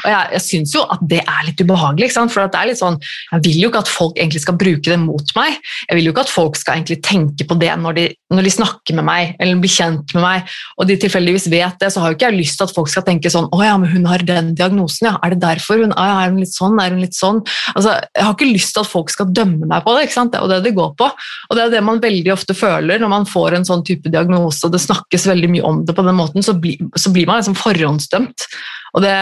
A: Og jeg, jeg syns jo at det er litt ubehagelig. For det er litt sånn, Jeg vil jo ikke at folk egentlig skal bruke det mot meg. Jeg vil jo ikke at folk skal egentlig tenke på det når de, når de snakker med meg eller blir kjent med meg, og de tilfeldigvis vet det, så har jo ikke jeg lyst til at folk skal tenke sånn Å ja, men hun har den diagnosen, ja. Er det derfor hun er hun litt sånn? Er hun litt sånn? Altså, jeg har ikke ikke lyst til at folk skal dømme meg på det. ikke sant? Det er det det går på. Og det er det man veldig ofte føler når man får en sånn type diagnose, og det snakkes veldig mye om det på den måten, så, bli, så blir man liksom forhåndsdømt. Og det,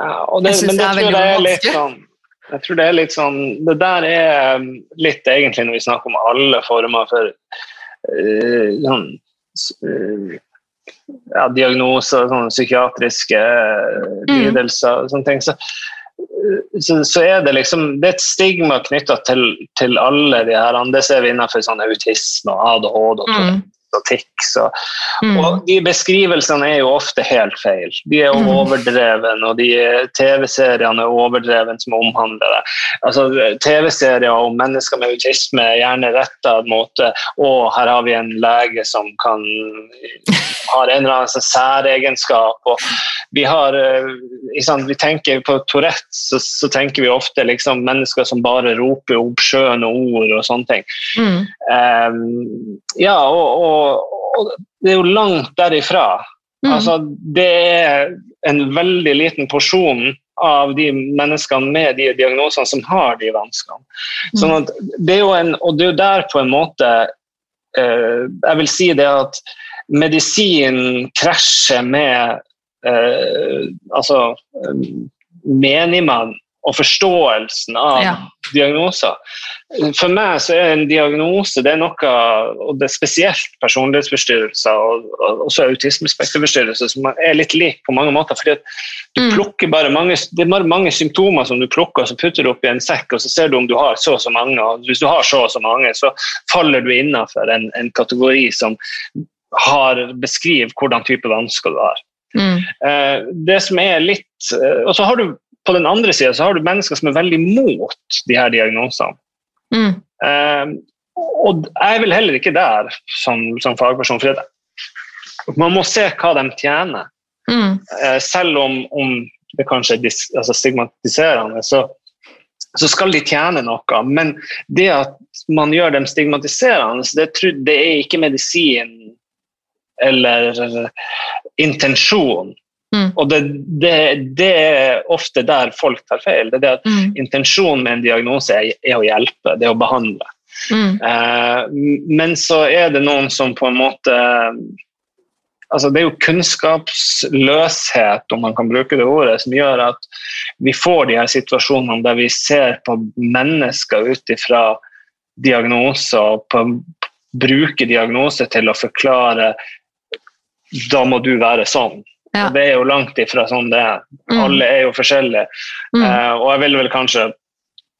B: ja, og det jeg syns det er veldig vanskelig. Sånn, jeg tror det er litt sånn Det der er um, litt egentlig når vi snakker om alle former for uh, sånn uh, ja, diagnoser, sånne psykiatriske mm. lidelser og sånne ting. Så så, så, er det liksom det er et stigma knytta til, til, alle de her Det ser vi innenfor sånn autisme og ADHD. Og mm. Og tics. Og, mm. og, de beskrivelsene er jo ofte helt feil. De er mm. overdreven, og de TV-seriene er overdreven som omhandler det. Altså, TV-serier om mennesker med autisme er gjerne retta mot å, her har vi en lege som kan har en eller annen særegenskap. og vi har liksom, vi tenker På Tourette så, så, tenker vi ofte liksom, mennesker som bare roper oppskjønne ord og sånne ting. Mm. Um, ja, og, og, og, det er jo langt derifra. Mm. Altså, det er en veldig liten porsjon av de menneskene med de diagnosene som har de vanskene. Mm. Sånn at det er jo en, og det er jo der på en måte uh, Jeg vil si det at medisin krasjer med uh, altså um, menigmann og forståelsen av ja. diagnoser. For meg så er en diagnose det er noe, og det er spesielt personlighetsforstyrrelser og, og også autismespekterforstyrrelser som er litt lik på mange måter. fordi du mm. plukker bare mange, Det er bare mange symptomer som du plukker og så putter du opp i en sekk, og så ser du om du har så og så mange. og Hvis du har så og så mange, så faller du innenfor en, en kategori som har, beskriver hvordan type vansker du har. Mm. Eh, det som er litt eh, Og så har du på den andre sida så har du mennesker som er veldig mot de her diagnosene. Mm. Um, og jeg vil heller ikke der som, som fagperson, for man må se hva de tjener. Mm. Uh, selv om, om, det kanskje er altså stigmatiserende, så, så, skal de tjene noe. Men det at man gjør dem stigmatiserende, det, det er ikke medisin eller intensjon. Mm. Og det, det, det, er ofte der folk tar feil. Det er at mm. Intensjonen med en diagnose er, er, å hjelpe, det er å behandle. Mm. Eh, men så er det noen som på en måte altså Det er jo kunnskapsløshet, om man kan bruke det ordet, som gjør at vi får de her situasjonene der vi ser på mennesker ut ifra diagnoser og på, bruker diagnose til å forklare da må du være sånn. Ja. Og det er jo langt ifra sånn det er. Mm. Alle er jo forskjellige. Mm. Uh, og jeg vil vel kanskje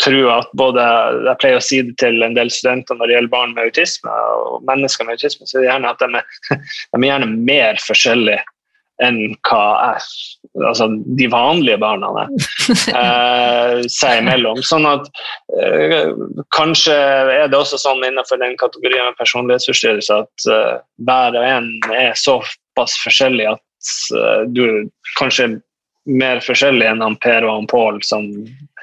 B: tro at både Jeg pleier å si det til en del studenter når det gjelder barn med autisme og mennesker med autisme, så er det gjerne at de er, de er gjerne mer forskjellige enn hva jeg, altså de vanlige barna er uh, seg imellom. Sånn at uh, kanskje er det også sånn innenfor den kategorien med personlighetsforstyrrelser at hver og en er såpass forskjellig at uh, du kanskje mer forskjellig enn han Per og han Pål som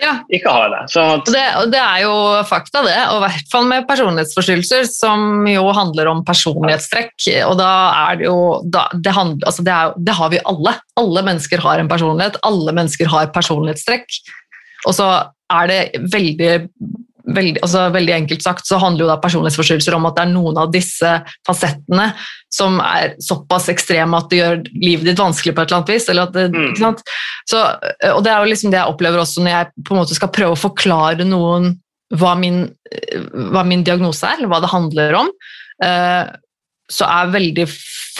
B: ja. ikke har det.
A: At, det. det. er jo fakta, det. Og i hvert fall med personlighetsforstyrrelser, som jo handler om personlighetstrekk. Og da er det jo da, det, handler, altså det, er, det, har vi alle. Alle mennesker har en personlighet. Alle mennesker har personlighetstrekk. Og så er det veldig veldig, altså veldig, enkelt sagt så handler jo da personlighetsforstyrrelser om at det er noen av disse fasettene som er såpass ekstreme at det gjør livet ditt vanskelig på et eller annet vis. Det, mm. så, og det er jo liksom det jeg opplever også når jeg på en måte skal prøve å forklare noen hva min, hva min diagnose er, eller hva det handler om. Uh, så er veldig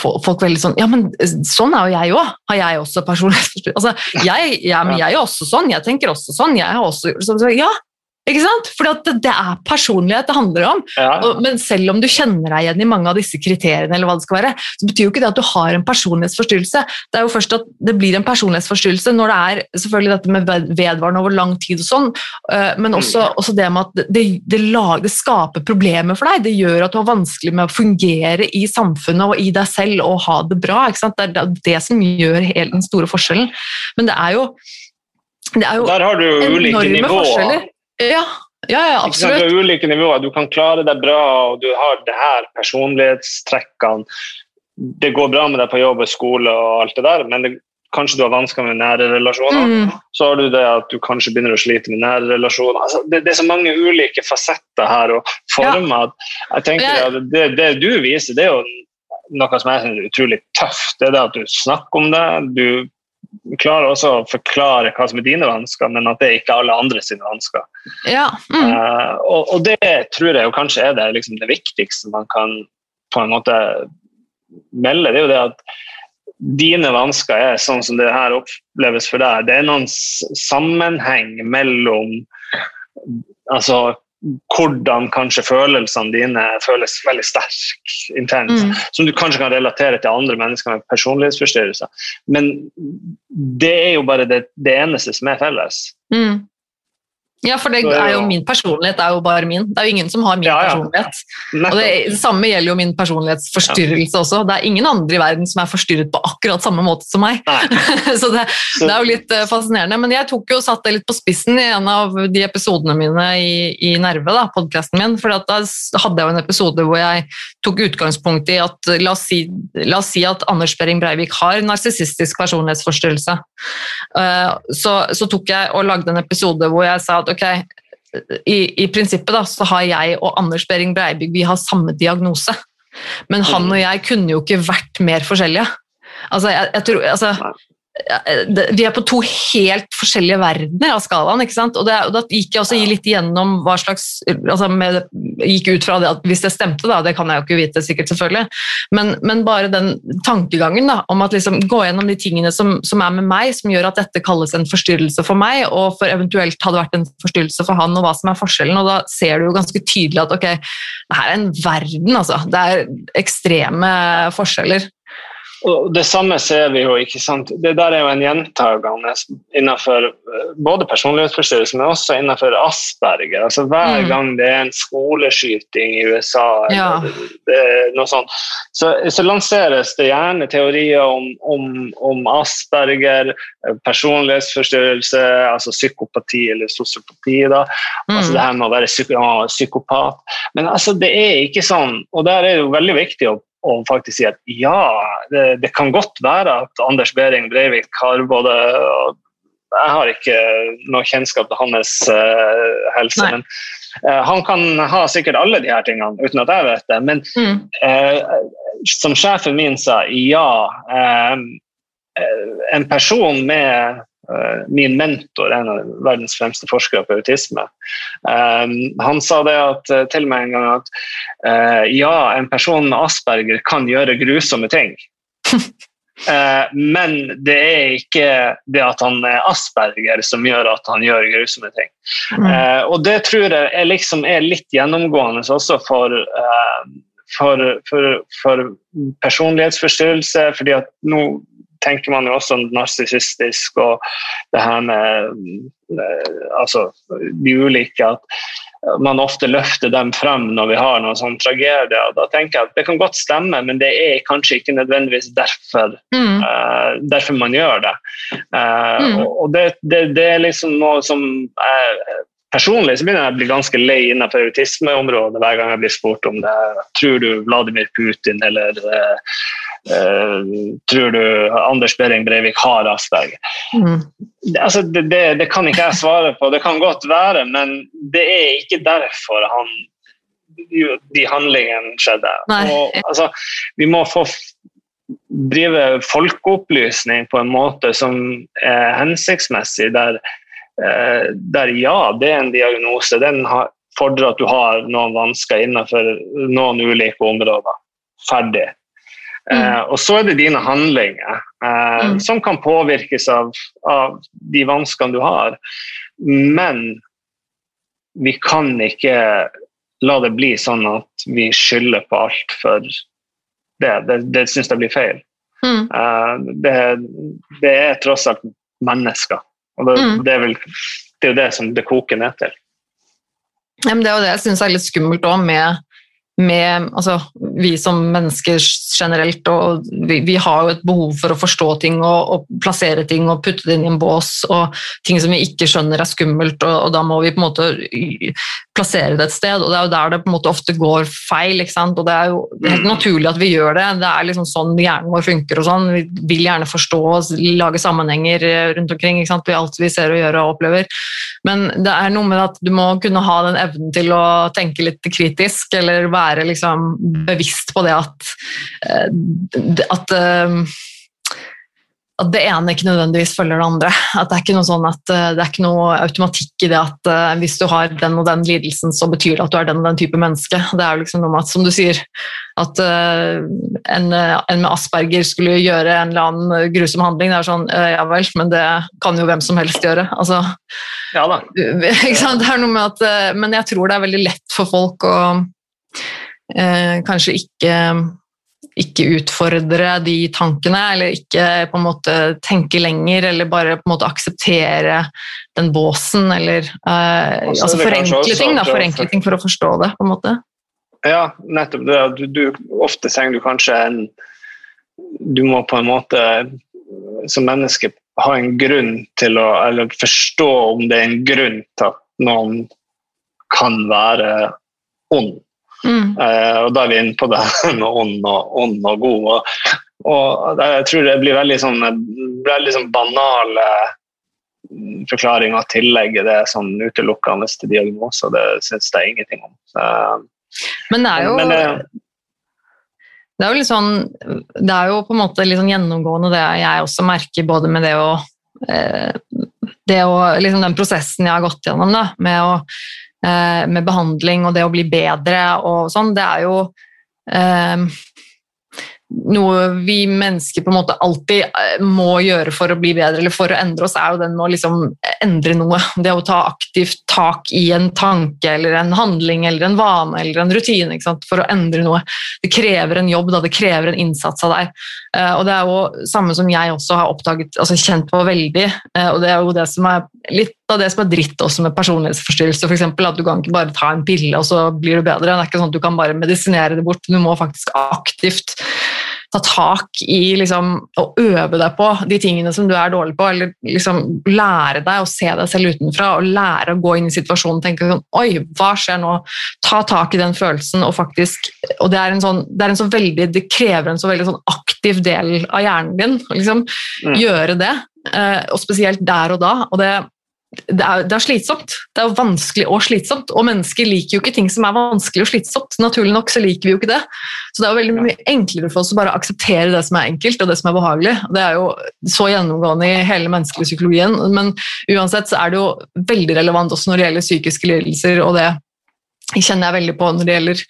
A: folk veldig sånn Ja, men sånn er jo jeg òg. Har jeg også personlighetsforstyrrelse? Altså, jeg, men jeg er også sånn. Jeg tenker også sånn. Jeg har også, så, ja, ikke sant? For det, er personlighet det handler om. Ja. Men selv om du kjenner deg igjen i mange av disse kriteriene, eller hva det skal være, så betyr jo ikke det at du har en personlighetsforstyrrelse. Det er jo først at det blir en personlighetsforstyrrelse når det er selvfølgelig dette med vedvarende over lang tid og sånn, øh, men også, mm. også, det med at det, det, lager, det, skaper problemer for deg. Det gjør at du har vanskelig med å fungere i samfunnet og i deg selv og ha det bra. Ikke sant? Det er det som gjør hele den store forskjellen. Men det er jo det er jo
B: Der har du ulike nivåer.
A: Ja, ja, ja absolutt.
B: Du har ulike nivåer. Du kan klare deg bra, og du har det her personlighetstrekkene. Det går bra med deg på jobb og skole og alt det der, men det, kanskje du har vansker med nære relasjoner. Mm. Så har du det at du kanskje begynner å slite med nære relasjoner. Altså, det, det, er så mange ulike fasetter her og former. Ja. Jeg tenker at det, det, du viser, det er jo noe som er utrolig tøft. Det er det at du snakker om det. Du klarer også å forklare hva som er dine vansker, men at det er ikke alle andre sine vansker.
A: Ja. Mm.
B: Uh, og, og, det tror jeg kanskje er det, liksom, det, viktigste man kan på en måte melde. Det er jo det at dine vansker er sånn som det her oppleves for deg. Det er noen sammenheng mellom altså hvordan kanskje følelsene dine føles veldig sterk, intens, mm. som du kanskje kan relatere til andre mennesker med personlighetsforstyrrelser. Men det er jo bare det, det eneste som er felles. Mm.
A: Ja, for det er jo min personlighet er jo bare min. Det er jo ingen som har min ja, ja. personlighet. Og det, det, samme gjelder jo min personlighetsforstyrrelse ja. også. Det er ingen andre i verden som er forstyrret på akkurat samme måte som meg. så det, det, er jo litt uh, fascinerende. Men jeg tok jo og satte det litt på spissen i en av de episodene mine i, i Nerve, da, podkasten min. For da hadde jeg jo en episode hvor jeg tok utgangspunkt i at la oss si, la oss si at Anders Behring Breivik har narsissistisk personlighetsforstyrrelse. Uh, så, så tok jeg og lagde en episode hvor jeg sa at ok, i, i prinsippet da, så har jeg og Anders Behring Breibygg vi har samme diagnose. Men han og jeg kunne jo ikke vært mer forskjellige. Altså, jeg, jeg tror, altså, vi er på to helt forskjellige verdener av skalaen. ikke sant? Og, det, og Da gikk jeg også litt gjennom hva slags altså med, Gikk ut fra det at hvis det stemte, da, det kan jeg jo ikke vite sikkert, selvfølgelig, men, men bare den tankegangen da, om at liksom gå gjennom de tingene som, som, er med meg, som gjør at dette kalles en forstyrrelse for meg, og for eventuelt hadde vært en forstyrrelse for han, og hva som er forskjellen. og Da ser du jo ganske tydelig at ok, det her er en verden, altså. Det er ekstreme forskjeller.
B: Og det samme ser vi jo. ikke sant? Det der er jo en gjentagende innenfor eh, både personlighetsforstyrrelse, men også innenfor Asperger. altså Hver mm. gang det er en skoleskyting i USA, ja. eller noe sånt, så, så, lanseres det gjerne teorier om, om, om, Asperger, eh, personlighetsforstyrrelse, altså psykopati eller sosiopati. da, mm. altså Det her med å være psykopat. Men altså, det er ikke sånn. Og der er det jo veldig viktig å og faktisk si at ja, det, det, kan godt være at Anders Behring Breivik har både Jeg har ikke noe kjennskap til hans uh, helse, Nei. men uh, han kan ha sikkert alle de her tingene uten at jeg vet det. Men mm. uh, som sjefen min sa, ja. en person med min mentor, en av verdens fremste forskere på autisme, eh, han sa det at, eh, til meg en gang at ja, en person med asperger kan gjøre grusomme ting. Men det er ikke det at han er asperger som gjør at han gjør grusomme ting. Mm. Og det tror jeg er, liksom, er litt gjennomgående også for, for, for, for personlighetsforstyrrelse. fordi at nå tenker man jo også narsissistisk og det her med eh, altså, de ulike at man ofte løfter dem frem når vi har noen sånn tragedie. Da tenker jeg at Det kan godt stemme, men det er kanskje ikke nødvendigvis derfor, mm. uh, derfor man gjør det. Uh, mm. Og det, det, det, er liksom noe som jeg, Personlig så begynner jeg å bli ganske lei innenfor autismeområdet hver gang jeg blir spurt om det. Tror du Vladimir Putin eller uh, tror du Anders Behring Breivik har Asperger? Mm. Altså, det, det, det, kan ikke jeg svare på. Det kan godt være, men det er ikke derfor han, de handlingene skjedde. Og, altså, vi må få drive folkeopplysning på en måte som er hensiktsmessig, der, der ja, det er en diagnose. Den fordrer at du har noen vansker innenfor noen ulike områder. Ferdig. Mm. Eh, og så er det dine handlinger eh, mm. som kan påvirkes av, av, de vanskene du har. Men vi kan ikke la det bli sånn at vi skylder på alt for det. Det, det syns jeg blir feil. Mm. Eh, det, det, er tross alt mennesker. Og det, mm. det, er vel, det er jo det som det koker ned til.
A: Ja, det er jo det jeg syns er litt skummelt òg med med altså, Vi som mennesker generelt, og vi, vi, har jo et behov for å forstå ting og, og, plassere ting og putte det inn i en bås, og ting som vi ikke skjønner er skummelt, og, og, da må vi på en måte plassere det et sted. og Det er jo der det på en måte ofte går feil. ikke sant? og Det er jo helt naturlig at vi gjør det. Det er liksom sånn hjernen vår funker. og sånn, Vi vil gjerne forstå og lage sammenhenger rundt omkring ikke sant? ved alt vi ser og gjør og opplever. Men det er noe med at du må kunne ha den evnen til å tenke litt kritisk, eller være være liksom bevisst på det at, eh, at eh, at det ene ikke nødvendigvis følger det andre. At Det er ikke noe sånn at eh, det er ikke noe automatikk i det at hvis du har den og den lidelsen, så betyr det at du er den og den type menneske. Det er jo liksom noe med at, som du sier, at en, en, med asperger skulle gjøre en eller annen grusom handling. Det er sånn, ja vel, men det kan jo hvem som helst gjøre. Altså,
B: Ja da.
A: Det er noe med at, men jeg tror det er veldig lett for folk å kanskje ikke, ikke utfordre de tankene, eller ikke på en måte tenke lenger, eller bare på en måte akseptere den båsen, eller eh,
B: er
A: altså forenkle ting, da,
B: for-
A: forenkle ting for å forstå det, på en måte.
B: Ja, nettopp det. Du, du, ofte trenger du kanskje en Du må på en måte som menneske ha en grunn til å Eller forstå om det er en grunn til at noen kan være ond.
A: Mm.
B: Eh, og da er vi inne på det med ånd og, ånd og god. Og, og jeg tror det blir veldig sånn, veldig sånn banale forklaringer og tillegg det sånn utelukkende til diagnoser. Det syns jeg ingenting om. Så,
A: Men det er jo
B: men, eh,
A: Det er jo litt sånn Det er jo på en måte litt sånn gjennomgående det jeg også merker, både med det å eh, det å, liksom Den prosessen jeg har gått gjennom da, med, å, med behandling og det å bli bedre og sånn, det er jo eh, noe vi mennesker på en måte alltid eh, må gjøre for å bli bedre eller for å endre oss, er jo den å liksom endre noe. Det å ta aktivt tak i en tanke eller en handling eller en vane eller en rutine for å endre noe. Det krever en jobb, da. det krever en innsats av deg. Eh, og det er jo samme som jeg også har oppdaget, altså kjent på veldig, eh, og det er jo det som er litt av det som er dritt også med personlighetsforstyrrelse, for eksempel, at du kan ikke bare ta en pille og så blir du bedre. Det er ikke sånn at du kan bare medisinere det bort, du må faktisk aktivt ta tak i liksom, å øve deg på de tingene som du er dårlig på, eller liksom lære deg å se deg selv utenfra og lære å gå inn i situasjonen og tenke sånn Oi, hva skjer nå? Ta tak i den følelsen og faktisk Og det er en sånn, det er en så veldig, det krever en så veldig sånn aktiv del av hjernen din liksom,
B: Mm.
A: gjøre det, eh, og spesielt der og da. og det det er, det er slitsomt. Det er vanskelig og slitsomt. Og mennesker liker jo ikke ting som er vanskelig og slitsomt. Naturlig nok så liker vi jo ikke det. Så det er jo veldig mye enklere for oss å bare akseptere det som er enkelt og det som er behagelig. Det er jo så gjennomgående i hele menneskelig psykologien. Men uansett så er det jo veldig relevant også når det gjelder psykiske lidelser, og det kjenner jeg veldig på når det gjelder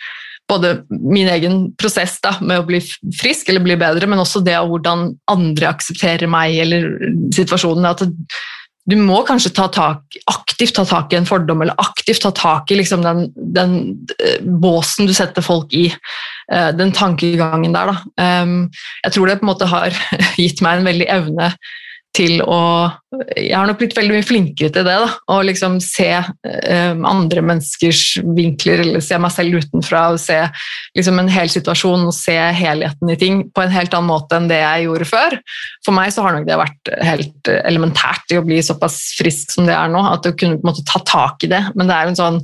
A: både min egen prosess da, med å bli frisk eller bli bedre, men også det av hvordan andre aksepterer meg eller situasjonen. At du må kanskje ta tak, aktivt ta tak i en fordom, eller aktivt ta tak i liksom den, den eh, båsen du setter folk i. eh, den tankegangen der. Da. Um, jeg tror det på en måte har gitt meg en veldig evne til å Jeg har nok blitt veldig mye flinkere til det. da, Å liksom se um, andre menneskers vinkler, eller se meg selv utenfra. og Se liksom en hel situasjon og se helheten i ting på en helt annen måte enn det jeg gjorde før. For meg så har nok det vært helt elementært i å bli såpass frisk som det er nå, at du kunne på en måte ta tak i det. Men det er jo en sånn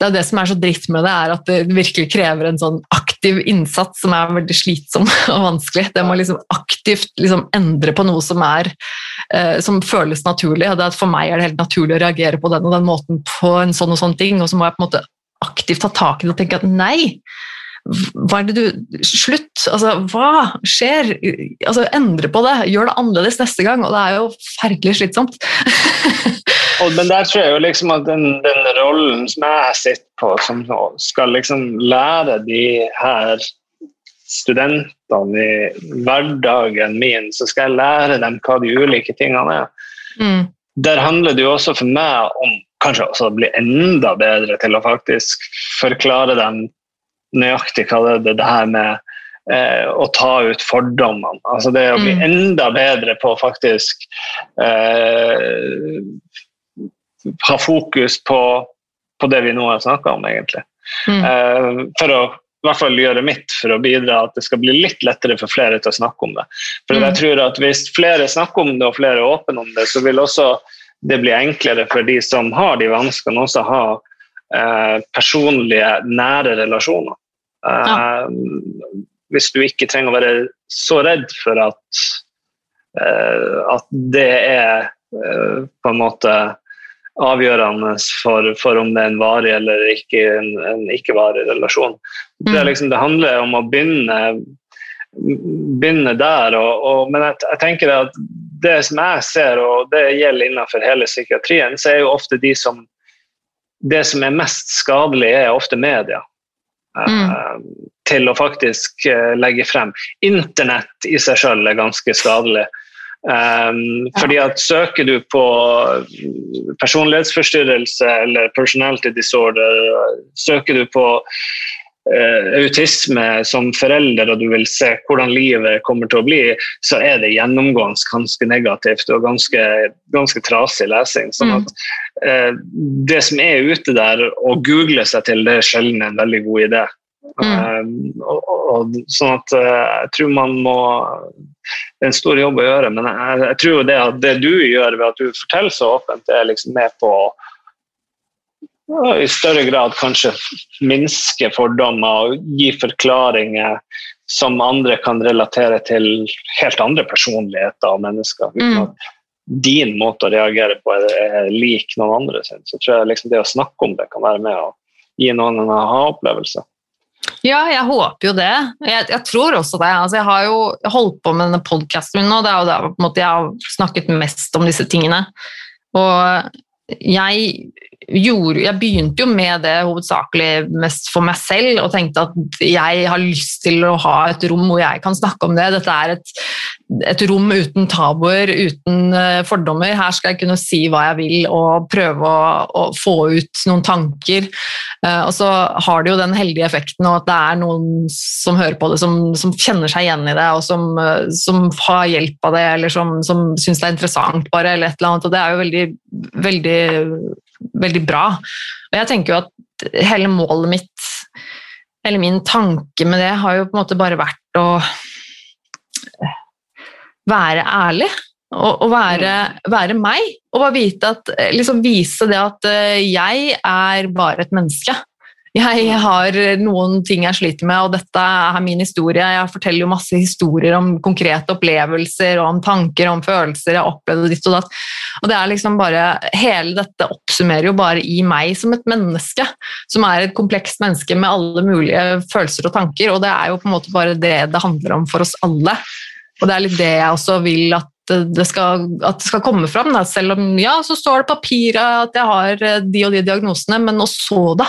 A: det er det som er så dritt med det, er at det virkelig krever en sånn aktiv innsats som er veldig slitsom og vanskelig. Det må liksom aktivt liksom endre på noe som, er, eh, som føles naturlig. og For meg er det helt naturlig å reagere på den og den måten på en sånn og sånn ting, og så må jeg på en måte aktivt ta tak i det og tenke at nei, hva er det du Slutt! Altså, hva skjer? Altså, endre på det. Gjør det annerledes neste gang. Og det er jo forferdelig slitsomt.
B: Og, men der tror jeg jo liksom at den, den rollen som jeg sitter på, som skal liksom lære de her studentene i hverdagen min, så skal jeg lære dem hva de ulike tingene er.
A: Mm.
B: Der handler det jo også for meg om kanskje også å bli enda bedre til å faktisk forklare dem nøyaktig hva det er det, her med eh, å ta ut fordommene. Altså det å bli
A: Mm.
B: enda bedre på faktisk eh, ha fokus på, på det vi nå har snakka om, egentlig.
A: Mm.
B: Eh, for å i hvert fall gjøre mitt for å bidra at det skal bli litt lettere for flere til å snakke om det. For
A: Mm.
B: jeg tror at Hvis flere snakker om det og flere er åpne om det, så vil også det bli enklere for de som har de vanskene, også ha eh, personlige, nære relasjoner. Eh, Hvis du ikke trenger å være så redd for at, eh, at det er eh, på en måte avgjørende for, for om det er en varig eller ikke en, en ikke-varig relasjon. Det,
A: Mm.
B: liksom, det handler om å begynne, begynne der. Og, og, men jeg, jeg tenker at det som jeg ser, og det gjelder innenfor hele psykiatrien, så er jo ofte de som Det som er mest skadelig, er ofte media. Mm. til å faktisk eh, legge frem. Internett i seg selv er ganske skadelig. Um, fordi at Søker du på personlighetsforstyrrelse eller personality disorder, søker du på uh, autisme som forelder og du vil se hvordan livet kommer til å bli, så er det gjennomgående ganske negativt og ganske, ganske trasig lesing. Sånn at uh, Det som er ute der, å google seg til, det er sjelden en veldig god idé. Mm. Um, og, og, sånn at uh, jeg tror man må Det er en stor jobb å gjøre, men jeg, jeg tror det at det du gjør ved at du forteller så åpent, det er liksom med på å i større grad kanskje minske fordommer og gi forklaringer som andre kan relatere til helt andre personligheter og mennesker. uten mm. at din måte å reagere på er lik noen andre sin. Så tror jeg liksom det å snakke om det kan være med å gi noen en aha-opplevelse.
A: Ja, jeg håper jo det. Jeg, jeg tror også det. Altså, jeg har jo holdt på med denne podkasten min nå, det er jo der jeg har snakket mest om disse tingene. Og jeg gjorde, jeg begynte jo med det hovedsakelig mest for meg selv og tenkte at jeg har lyst til å ha et rom hvor jeg kan snakke om det. Dette er et, et rom uten tabuer, uten eh, fordommer. Her skal jeg kunne si hva jeg vil og prøve å, å få ut noen tanker. Eh, og så har det jo den heldige effekten at det er noen som hører på det, som, som kjenner seg igjen i det, og som, eh, som har hjelp av det, eller som, som syns det er interessant, bare, eller et eller annet. Og det er jo veldig, veldig veldig bra. Og jeg tenker jo at hele målet mitt, eller min tanke med det, har jo på en måte bare vært å være ærlig. Og, være, være, meg. Og bare vite at, liksom vise det at eh, jeg er bare et menneske. Jeg har noen ting jeg sliter med, og dette er min historie. Jeg forteller jo masse historier om konkrete opplevelser og om tanker om følelser jeg har opplevd ditt og datt. Og det er liksom bare, Hele dette oppsummerer jo bare i meg som et menneske, som er et komplekst menneske med alle mulige følelser og tanker, og det er jo på en måte bare det det handler om for oss alle. Og det er litt det jeg også vil at det skal, at det skal komme fram. Da. Selv om ja, så står det papiret at jeg har eh, de og de diagnosene, men nå så det.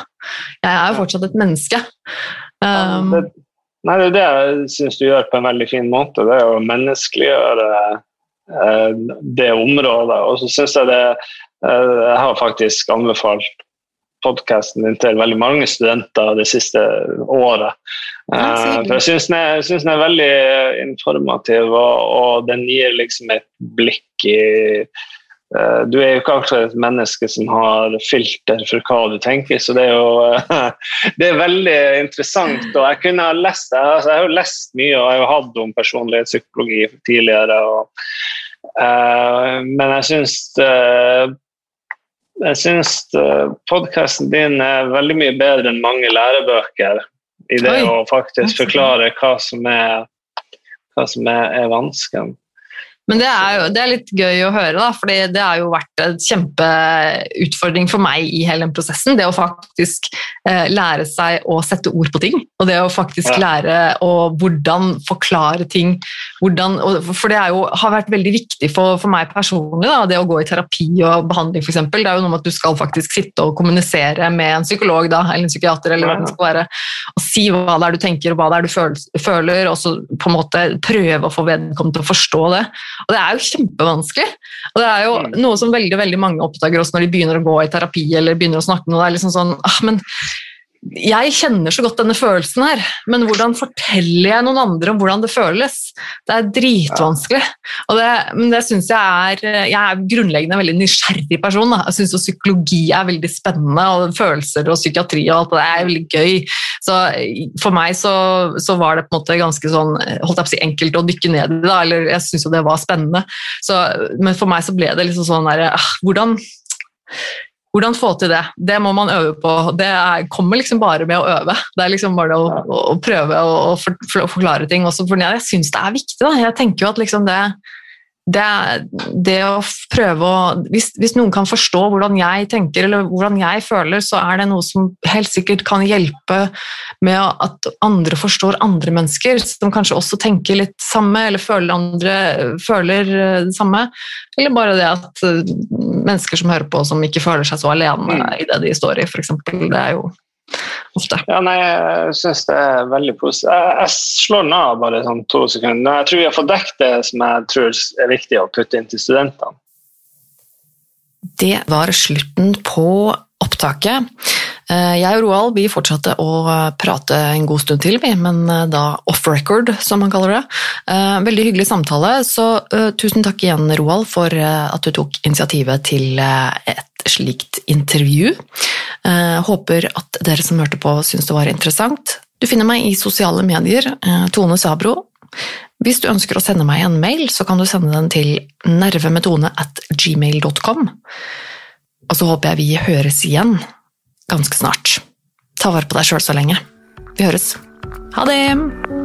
A: Jeg er jo fortsatt et menneske. Um,
B: det, nei, det er det jeg syns du gjør på en veldig fin måte. Det er å menneskeliggjøre eh, det området. Og så syns jeg det eh, Jeg har faktisk anbefalt podkasten din til veldig mange studenter det siste året. Uh, for jeg syns den, den, er veldig informativ, og, og den gir liksom et blikk i uh, Du er jo ikke akkurat et menneske som har filter for hva du tenker, så det er jo uh, det er veldig interessant. og Jeg kunne ha lest altså, jeg har jo lest mye, og jeg har hatt om personlighetspsykologi tidligere. Og, men jeg syns jeg syns uh, podkasten din er veldig mye bedre enn mange lærebøker i det Oi. å faktisk forklare hva som er, hva som er, er vanskelig.
A: Men det er jo det er litt gøy å høre, da, for det har jo vært en kjempeutfordring for meg i hele den prosessen. Det å faktisk eh, lære seg å sette ord på ting, og det å faktisk ja. lære å hvordan forklare ting. Hvordan, for det jo, har vært veldig viktig for, for meg personlig, da, det å gå i terapi og behandling f.eks. Det er jo noe med at du skal faktisk sitte og kommunisere med en psykolog da, eller en psykiater, eller hva det skal være, og si hva det er du tenker og hva det er du føler, og så på en måte prøve å få vedkommende til å forstå det. Og det er jo kjempevanskelig. Og det er jo mm. noe som veldig veldig mange oppdager også når de begynner å gå i terapi eller begynner å snakke med noe. Det er liksom sånn ah, men jeg kjenner så godt denne følelsen her, men hvordan forteller jeg noen andre om hvordan det føles? Det er dritvanskelig. Og det, men det syns jeg er Jeg er grunnleggende en veldig nysgjerrig person. Da. Jeg syns psykologi er veldig spennende, og følelser og psykiatri og alt det er veldig gøy. Så for meg så, så var det på en måte ganske sånn holdt jeg på å si enkelt å dykke ned i det, eller jeg syns jo det var spennende. Så, men for meg så ble det liksom sånn derre ah, Hvordan hvordan få til det? Det må man øve på. Det er, kommer liksom bare med å øve. Det er liksom bare å, å prøve å, å, for, forklare ting. Også for jeg syns det er viktig. Da. Jeg tenker jo at liksom det, det, det å prøve å hvis, hvis, noen kan forstå hvordan jeg tenker eller hvordan jeg føler, så er det noe som helt sikkert kan hjelpe med at andre forstår andre mennesker, som kanskje også tenker litt samme eller føler, andre, føler eh, det samme. Eller bare det at eh, mennesker som hører på, som ikke føler seg så alene mm. i det de står i, f.eks. Det er jo ofte.
B: Ja, nei, Jeg syns det er veldig positivt. Jeg, jeg slår av bare sånn to sekunder. Jeg tror vi har fått dekket det som jeg tror er viktig å putte inn til studentene.
A: Det var slutten på opptaket. Eh, jeg og Roald vi fortsatte å prate en god stund til, men eh, da off record, som man kaller det. Eh, veldig hyggelig samtale, så tusen takk igjen, Roald, for at du tok initiativet til et slikt intervju. Håper at dere som hørte på, syns det var interessant. Du finner meg i sosiale medier, Tone Sabro. Hvis du ønsker å sende meg en mail, så kan du sende den til nervemetone at gmail.com. Og så håper jeg vi høres igjen ganske snart. Ta vare på deg sjøl så lenge. Vi høres. Ha det!